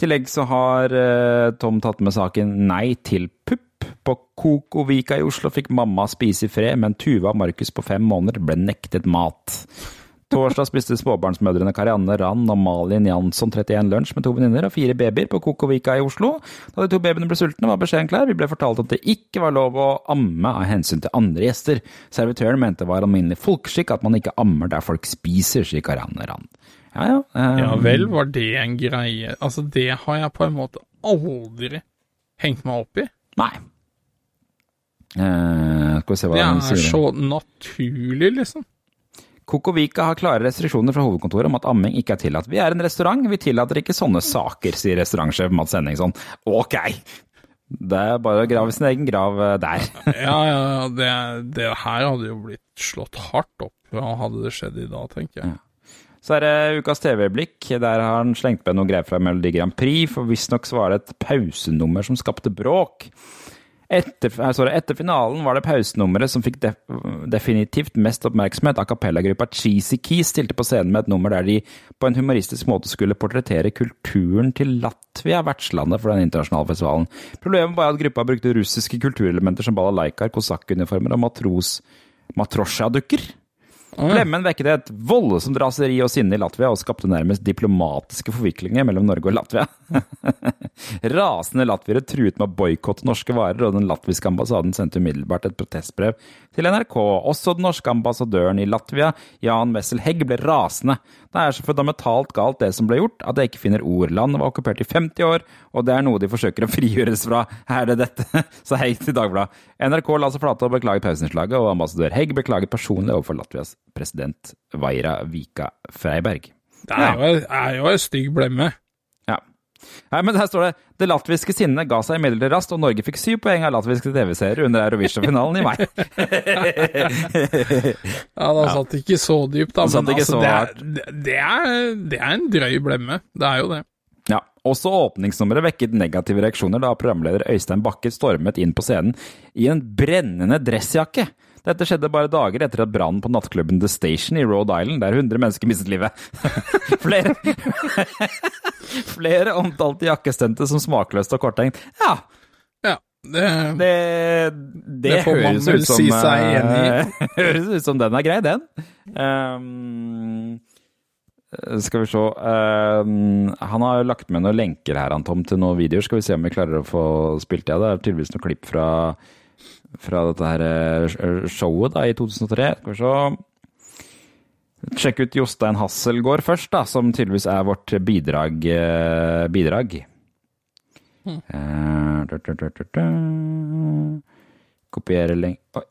tillegg så har uh, Tom tatt med saken Nei til pupp. På Kokovika i Oslo fikk mamma spise i fred, men Tuva og Markus på fem måneder ble nektet mat. Torsdag spiste småbarnsmødrene Karianne Rand og Malin Jansson 31 lunsj med to venninner og fire babyer på Kokovika i Oslo. Da de to babyene ble sultne, var beskjeden klar. Vi ble fortalt at det ikke var lov å amme av hensyn til andre gjester. Servitøren mente det var alminnelig folkeskikk at man ikke ammer der folk spiser, sier Karianne Rand. Ja, ja. Um... Ja vel, var det en greie? Altså, det har jeg på en måte aldri hengt meg opp i. Nei. Uh, skal vi se hva Det er så naturlig, liksom. Kokovika har klare restriksjoner fra hovedkontoret om at amming ikke er tillatt. Vi er en restaurant, vi tillater ikke sånne saker, sier restaurantsjef Mads Henningson. Ok! Det er bare å grave sin egen grav eh, der. (laughs) Ja, ja, ja, det, det her hadde jo blitt slått hardt opp, hadde det skjedd i dag, tenker jeg. Så er det ukas TV-blikk. Der har han slengt med noen greier fra Melodi Grand Prix, for visstnok var det et pausenummer som skapte bråk. Etter, eh, sorry, etter finalen var det pausenummeret som fikk def definitivt mest oppmerksomhet. A cappella-gruppa Cheesy Keys stilte på scenen med et nummer der de på en humoristisk måte skulle portrettere kulturen til Latvia, vertslandet for den internasjonale festivalen. Problemet var at gruppa brukte russiske kulturelementer som balalaikaer, kosakkuniformer og matros matrosja-dukker. Klemmen vekket et voldsomt raseri og sinne i Latvia og skapte nærmest diplomatiske forviklinger mellom Norge og Latvia. (laughs) Rasende latviere truet med å boikotte norske varer, og den latviske ambassaden sendte umiddelbart et protestbrev til NRK. Også den norske ambassadøren i Latvia, Jan Wessel Hegg, ble rasende. Det er så fundamentalt galt det som ble gjort, at jeg ikke finner ord. Landet var okkupert i 50 år, og det er noe de forsøker å frigjøres fra. Er det dette? (laughs) Så Hegg til Dagbladet. NRK la seg flate og beklaget pausenslaget, og ambassadør Hegg beklaget personlig overfor Latvias president Vaira Vika Freiberg. Det er jo, er jo en stygg blemme. Nei, men her står det Det latviske sinnet ga seg imidlertid raskt, og Norge fikk syv poeng av latviske TV-seere under Eurovision-finalen i mai. (laughs) Ja, da satt det ikke så dypt, da. Men ikke altså, så det, er, det, det, er, det er en drøy blemme. Det er jo det. Ja. Også åpningsnummeret vekket negative reaksjoner da programleder Øystein Bakke stormet inn på scenen i en brennende dressjakke. Dette skjedde bare dager etter at brannen på nattklubben The Station i Rhode Island, der 100 mennesker mistet livet. (laughs) Flere, (laughs) Flere omtalte jakkestuntet som smakløst og korttenkt. Ja, Ja, det, det, det, Det får man høres ut som si seg enig i. Høres ut som den er grei, den. Um, skal vi se ehm, Han har lagt med noen lenker her, Tom, til noen videoer. Skal vi se om vi klarer å få spilt det. Det er tydeligvis noen klipp fra, fra dette her eh, showet da, i 2003. Skal vi se. Sjekk ut Jostein Hasselgaard først, da, som tydeligvis er vårt bidrag. eh, bidrag. Eh, da, da. Kopiere lenk... Oi.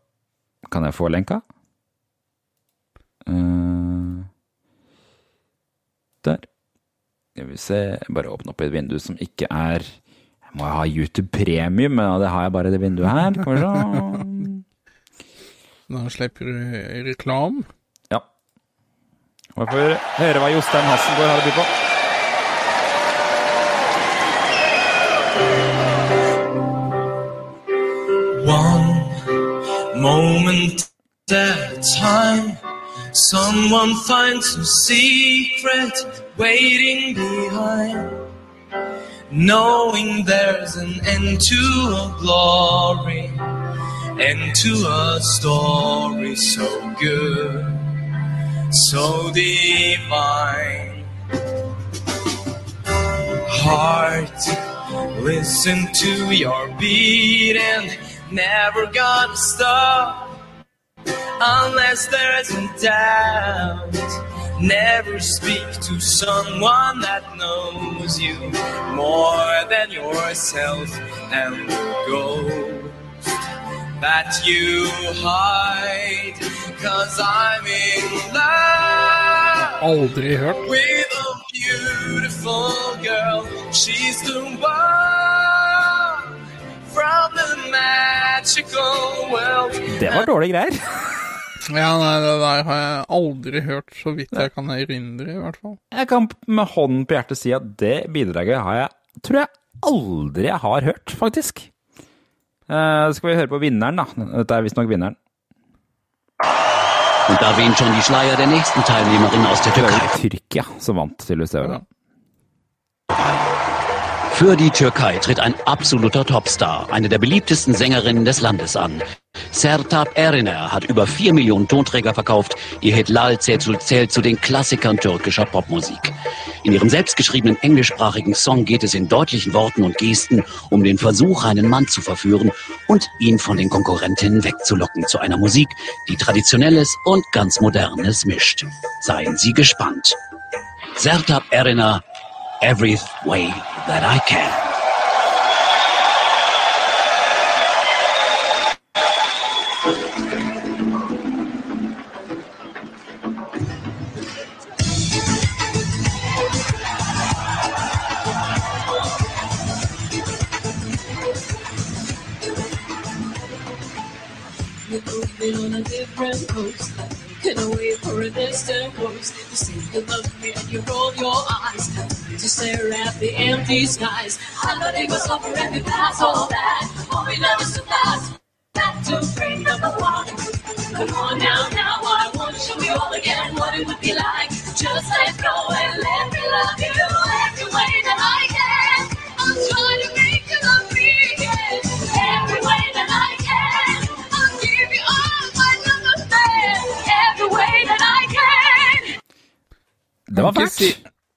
Kan jeg få lenka? Eh, der. Skal vi se Bare åpne opp et vindu som ikke er Jeg må ha YouTube Premium, men det har jeg bare i det vinduet her. Skal vi se. da (laughs) slipper du reklam. Ja. Og vi får høre hva Jostein Hasselgaard har å by på. One moment at a time, someone finds a secret waiting behind. Knowing there's an end to a glory, end to a story so good, so divine. Heart, listen to your beat and never gonna stop unless there's a doubt. Never speak to someone that knows you more than yourself and the ghost that you hide. Cause I'm in love Aldri hørt. with a beautiful girl. She's the one from the magical world. Det var dårlige greier. (laughs) Ja, nei, det der har jeg aldri hørt, så vidt jeg kan erindre, i hvert fall. Jeg kan med hånden på hjertet si at det bidraget har jeg tror jeg aldri jeg har hørt, faktisk. Uh, skal vi høre på vinneren, da? Dette er visstnok vinneren. Und da vinner schon die Schleier der nächsten Teilnehmerin aus der Det var Türkei. Tyrkia som vant, tydeligvis. det året. Für die Türkei tritt ein absoluter Topstar, eine der beliebtesten Sängerinnen des Landes an. Sertab Erener hat über 4 Millionen Tonträger verkauft. Ihr Hit Lal zählt zu den Klassikern türkischer Popmusik. In ihrem selbstgeschriebenen englischsprachigen Song geht es in deutlichen Worten und Gesten um den Versuch, einen Mann zu verführen und ihn von den Konkurrentinnen wegzulocken zu einer Musik, die Traditionelles und ganz Modernes mischt. Seien Sie gespannt. Sertab Erener, Every Way That I Can. Different coast. Looking away for a distant coast. You say you love me and you roll your eyes. To stare at the empty skies. I know they go over and we pass all that. All we know is to. Back to frame number one. Come on now, now I want to show you all again what it would be like. Just let go and let me love you every way that I can. I'm trying to Det var fælt. Si,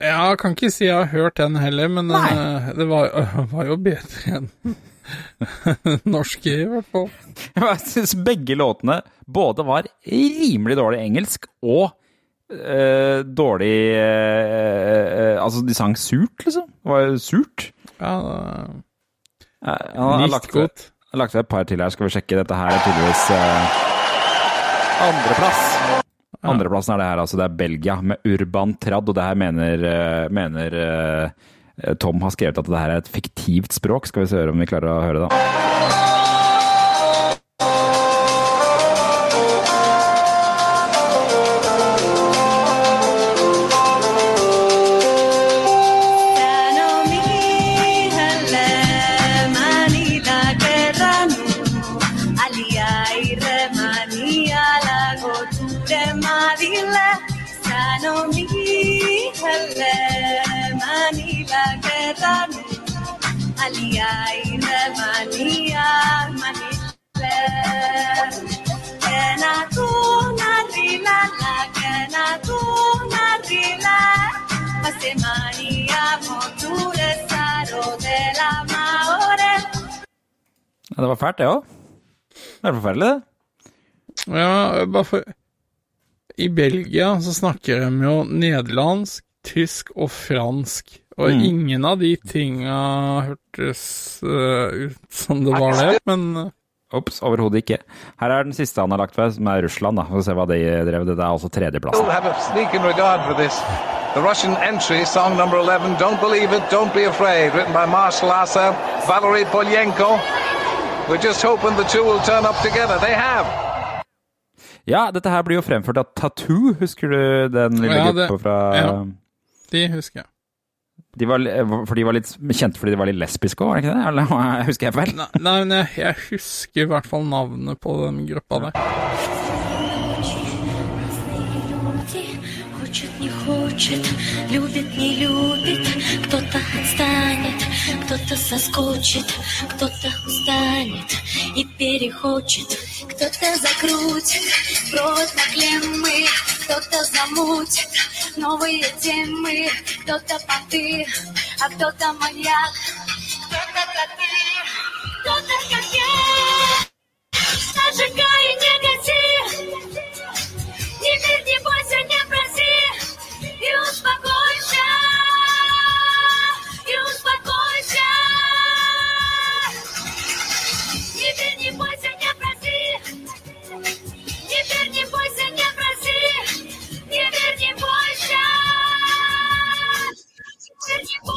ja, kan ikke si jeg har hørt den heller, men eh, det var, (laughs) var jo bedre enn (laughs) norske, i hvert fall. (laughs) Jeg syns begge låtene både var rimelig dårlig engelsk og uh, dårlig eh, Altså, de sang surt, liksom. Det var jo surt. Ja, Nicht lagt ved, godt. har lagt ved et par til her, skal vi sjekke. Dette her er tydeligvis uh, andreplass. Andreplassen er det her, altså. Det er Belgia med Urban Trad, og det her mener, eh, mener eh, Tom har skrevet at det her er et fiktivt språk. Skal vi se om vi klarer å høre det. Ja, det var fælt, det òg. Det er forferdelig, det. Ja, bare for I Belgia så snakker de jo nederlandsk, tysk og fransk. Og Mm. ingen av de tinga hørtes uh, ut som det var det, men eh, Ops, overhodet ikke. Her er den siste han har lagt ved, som er Russland. da. Få se hva de drev. Det er altså tredjeplassen. The Russian entry, song number 11, Don't Believe It, Don't Be Afraid, written by Marshall Asa, Valery Polyenko. We're just hoping the two will turn up together. They have. Ja, dette her blir jo fremført av Tattoo. Husker du den lille Ja, gruppa fra ja. de husker jeg. de var, For de var litt kjente fordi de var litt lesbiske òg, var det ikke det? Eller husker jeg feil? Nei, nei, men jeg, jeg husker i hvert fall navnet på den gruppa der. Хочет, не хочет, любит, не любит, кто-то отстанет, кто-то соскочит, кто-то устанет и перехочет, кто-то закрутит, провод на клеммы, кто-то замутит новые темы, кто-то поты, а кто-то маньяк, кто-то коты, кто-то как я,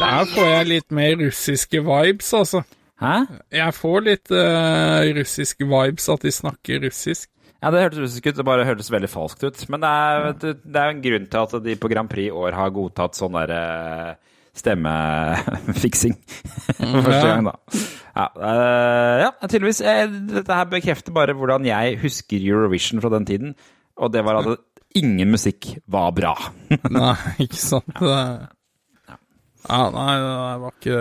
Der får jeg litt mer russiske vibes, altså. Hæ? Jeg får litt uh, russiske vibes, at de snakker russisk. Ja, det hørtes russisk ut. Det bare hørtes veldig falskt ut. Men det er, du, det er en grunn til at de på Grand Prix i år har godtatt sånn der uh, stemmefiksing (laughs) for første ja. gang, da. Ja, uh, ja tydeligvis. eh, Dette her bekrefter bare hvordan jeg husker Eurovision fra den tiden, og det var at ingen musikk var bra. (laughs) Nei, ikke sant? Det... Ja, nei, det var ikke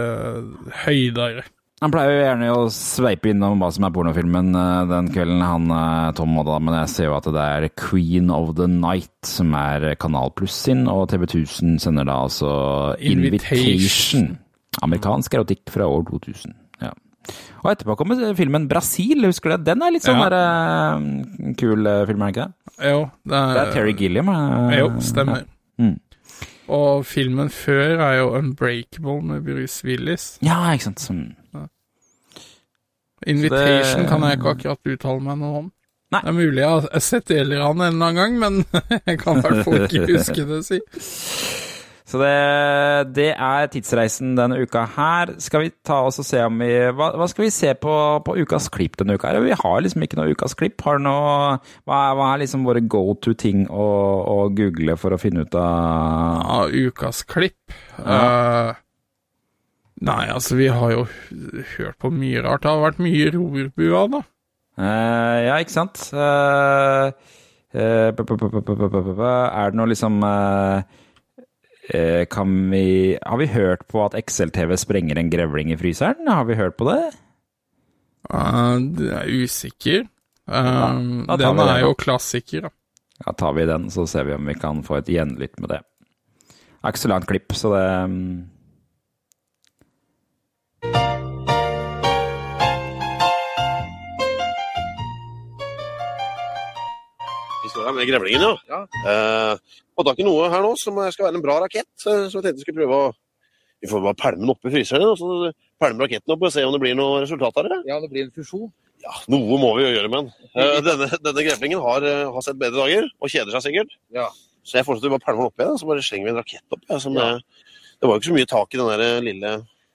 høydere. Han pleier jo gjerne å sveipe innom hva som er pornofilmen eh, den kvelden, han Tom Tom da, men jeg ser jo at det er Queen of the Night som er Kanal Pluss sin, og TV 1000 sender da altså Invitation. Invitation. Amerikansk erotikk fra år 2000. Ja. Og etterpå kommer filmen Brasil, husker du det? Den er litt sånn Ja. der, eh, kul eh, film, er den ikke det? Jo, det er, Det er Terry Gilliam. eh, Jo, stemmer. Mm. Og filmen før er jo Unbreakable med Bruce Willis. Ja, ikke sant. Som, Invitation det- kan jeg ikke akkurat uttale meg noe om. Nei. Det er mulig jeg har sett deler av den en eller annen gang, men (laughs) jeg kan i hvert fall ikke huske det, si. (laughs) Så det, det, er tidsreisen denne uka her. Skal vi ta oss og se om vi Hva, hva skal vi se på, på ukas klipp denne uka? her? Vi har liksom ikke noe ukas klipp. Har noe, hva, er, hva er liksom våre go to ting å, å, google for å finne ut av ja, Ukas klipp? Ja. Uh, nei, altså, vi har jo hørt på mye rart. Det har vært mye rorbua, da. Uh, ja, ikke sant? Uh, er det noe liksom vi Har vi hørt på at XL-TV sprenger en grevling i fryseren? Har vi hørt på det? Uh, det er usikker. Uh, ja, den er jo klassiker, da. Da tar vi den, så ser vi om vi kan få et gjenlytt med det. Det er ikke så langt klipp, så det Vi står her med grevlingen, ja. Eh, og tak i noe her nå som skal være en bra rakett. Så jeg tenkte jeg skulle prøve å Vi får bare pælme den oppi i fryseren og så pælme raketten opp og se om det blir noe resultat av det. Ja, det blir en fusjon. Ja, Noe må vi jo gjøre med den. Eh, denne, denne greplingen har, eh, har sett bedre dager og kjeder seg sikkert. Ja. Så jeg foreslår at vi bare pælmer den oppi, så bare slenger vi en rakett opp. Ja, Ja. eh, det var jo ikke så mye tak i den der lille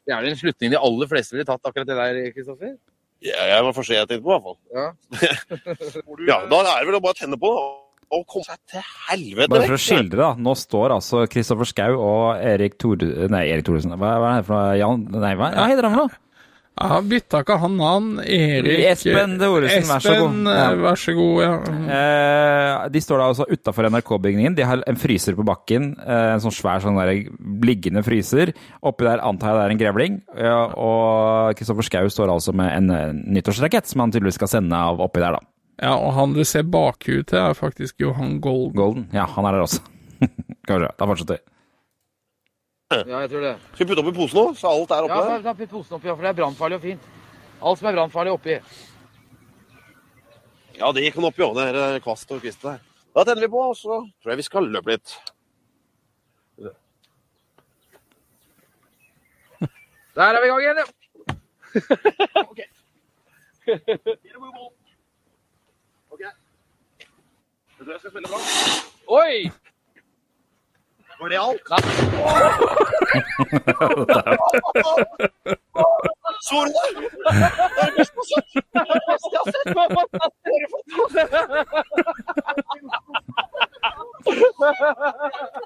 Det er vel en slutning de aller fleste ville tatt, akkurat det der, Kristoffer? ja, Jeg var første jeg tenkte på, i hvert fall. Ja. (laughs) (laughs) Ja, da er det vel å bare tenne på, da. Og komme seg til helvete Bare for å skildre, da. Nå står altså Kristoffer Schou og Erik Tore... Nei, Erik Thoresen. Hva, hva er det for noe? Jan Nei, hva, hva heter han for noe? Jeg har bytta ikke han navn. Erik Espen Thoresen, vær så god. Espen, eh, Ja. vær så god. Ja. Eh, de står da altså utafor NRK-bygningen. De har en fryser på bakken. Eh, en sånn svær sånn der liggende fryser. Oppi der antar jeg det er en grevling. Ja, og Kristoffer Schou står altså med en eh, nyttårsrakett som han tydeligvis skal sende av oppi der, da. Ja, og han du ser bakhuet til, er faktisk Johan Golden. Golden. Ja, han er der også. (laughs) Kanskje. Da fortsetter vi. ja, jeg tror det. Skal vi putte opp i posen nå, så alt er oppe Ja, ta, ta posen oppi, ja, for det er brannfarlig og fint. Alt som er brannfarlig oppi. Ja, det gikk han oppi òg. Det er eh, kvast og kvist der. Da tenner vi på, og så tror jeg vi skal løpe litt. Der er vi i gang igjen, ja. (laughs) OK. Oi! Boreal? Tá. Sur lan!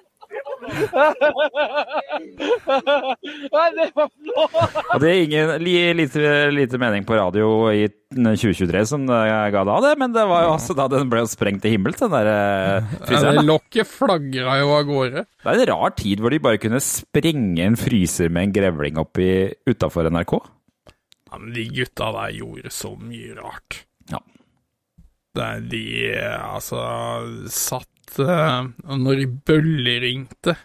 (laughs) Det? Det det. Det det. Det. Nei, det var flott! Og det er ingen lite, lite mening på radio i 2023 som det ga da, det. Men det var jo altså da den ble sprengt til himmels, den der eh, Ja, fryseren. det lokket flagra jo av gårde. Det er en rar tid hvor de bare kunne sprenge en fryser med en grevling oppi utafor NRK. Ja, men de gutta der gjorde så mye rart. Ja. Det er de altså satt eh, Når de bølleringte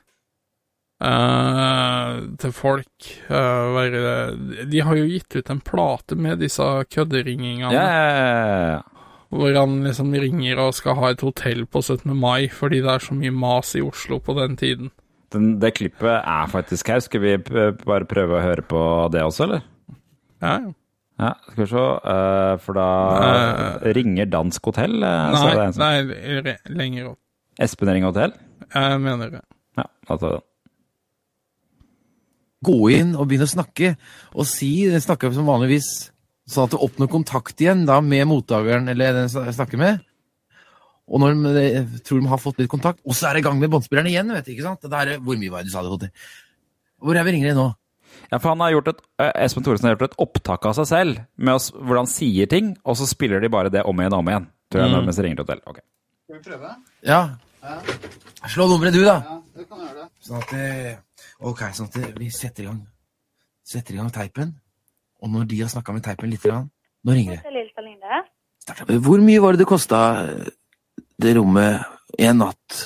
uh, til folk uh, være, De har jo gitt ut en plate med disse kødderingingene. Ja. Hvor han liksom ringer og skal ha et hotell på 17. mai fordi det er så mye mas i Oslo på den tiden. Den, det klippet er faktisk her. Skal vi bare prøve å høre på det også, eller? Ja, ja. Ja, skal vi se. uh, for da ringer Dansk Hotell. Uh, Nei, nei, lenger opp. Espen Ring hotell? Jeg mener det. Ja, da tar vi den. gå inn og begynne å snakke, og si, snakke som vanligvis, sånn at du oppnår kontakt igjen da med mottakeren eller den jeg snakker med. Og når de tror de har fått litt kontakt, og så er det i gang med båndspilleren igjen, vet du, ikke sant? Det der, hvor mye var det du sa det, til? Hvor er vi ringer nå? Ja, for han har gjort et, eh, Espen Thoresen har gjort et opptak av seg selv, med oss, hvor han sier ting, og så spiller de bare det om igjen og om igjen. Tror jeg, Mm. mens de ringer til hotell. Ok. Skal vi prøve? Ja. Slå nummeret du, da. Ja, det kan gjøre det. Sånn at det, Ok, sånn at det, vi setter i gang Setter i gang teipen. Og når de har snakka med teipen litt, nå ringer det. Hvor mye var det det kosta det rommet en natt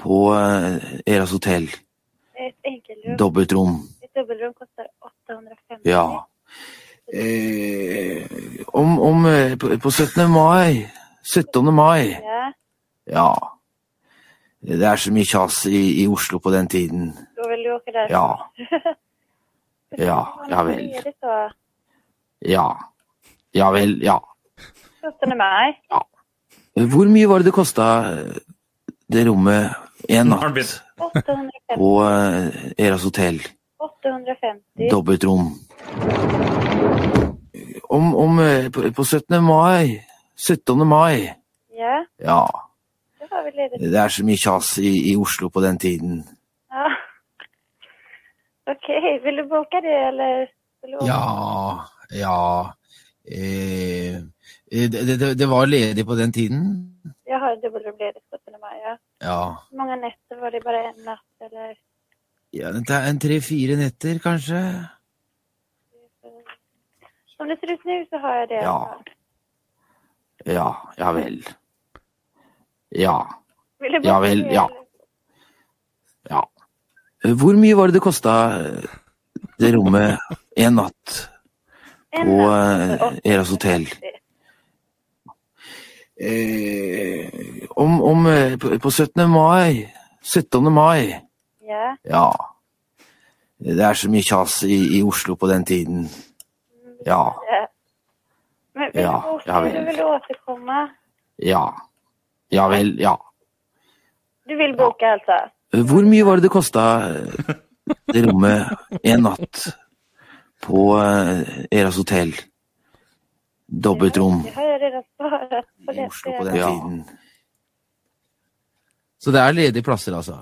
på eh, Eras hotell? Et enkeltrom. Dobbeltrom. Et dobbeltrom koster 850. Ja. Eh, om om eh, på, på 17. mai 17. mai Ja, Ja. Det er så mye kjas i, i Oslo på den tiden. Du vil (laughs) du åka där. Ja. Ja, ja vel. Det? Ja. Ja vel, ja. 17 maj. Hvor mye var det det kosta det rommet en natt 850. på eh, Eras hotell? 850. Dobbeltrom. Om, om eh, på, på 17. mai 17. mai Ja, Ja. då har vi ledigt. Det er så mye kjas i, i Oslo på den tiden. Ja. OK. Vil du boka det eller? Ja, ja eh, det, det, det var ledig på den tiden? Ja, har dubbelrum ledigt 17 mai, Ja. Ja. Hur många nätter var det bare en natt eller? ja det en tre-fire netter, kanskje? Som det ser ut nå, så har jeg det. Ja. Ja, ja vel. Ja. Ja vel, ja. Ja. Hvor mye var det det kosta det rommet en natt på eh, Eras hotell? Eh, om om eh, på, på 17. mai 17. mai Ja. Ja. Det er så mye kjas i, i Oslo på den tiden. Ja. ja. Men vill Ja, du du återkomma? Ja. Ja vel, ja. Du vil boke, altså? Hvor mye var det det kosta det rommet en natt på eh, Eras hotell? Dobbeltrom I svarat på den tiden. Så det er ledige plasser, altså?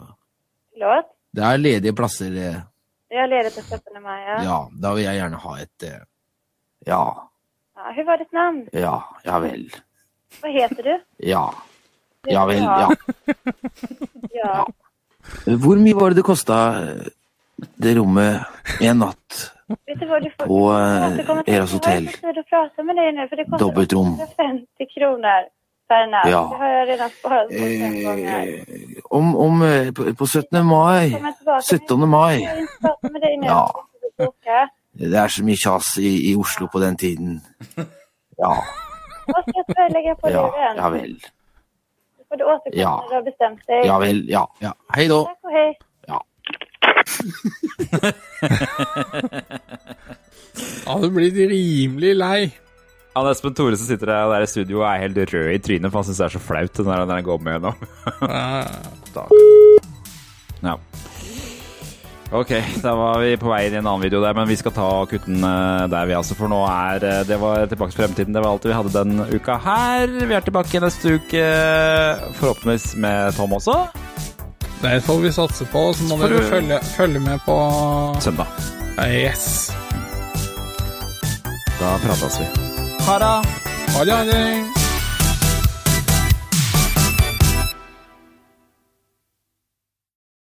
Låt? Det er ledige plasser, Det er ledige til den 17 mai, Ja. ja. Da vil jeg gjerne ha et eh, Ja. ja. hva var ditt navn? Ja. Ja vel. Hva heter du? Ja. Ja vel, (laughs) ja. Ja. Hvor mye var det det kosta det rommet en natt på eh. Eras hotell? Dobbeltrom. 150 kronor per natt. Ja. Det har jag redan sparat på fem gånger. Eh, om om eh, på, på 17. mai 17. mai. Ja. Det er så mye kjas i, i Oslo på den tiden. Ja. Vad ska jag ta- på Ja, ja vel. Får du återkomma Ja. när du har bestemt deg. Ja vel, ja. ja. Hei da. Takk og hei. (laughs) Ja, du blir rimelig lei. Han Espen som sitter der, der i studio og er helt rød i trynet, for han syns det er så flaut når han går med nå. (laughs) Da. Ja. Ok, da var vi på vei inn i en annen video der, men vi skal ta kutten eh, der, vi altså. For nå er eh, Det var Tilbake til fremtiden. Det var alt vi hadde den uka her. Vi er tilbake neste uke, forhåpentligvis med Tom også. Det får vi satse på, så må dere følge, følge med på Søndag. Yes. Da prates vi. Ha det. ha det.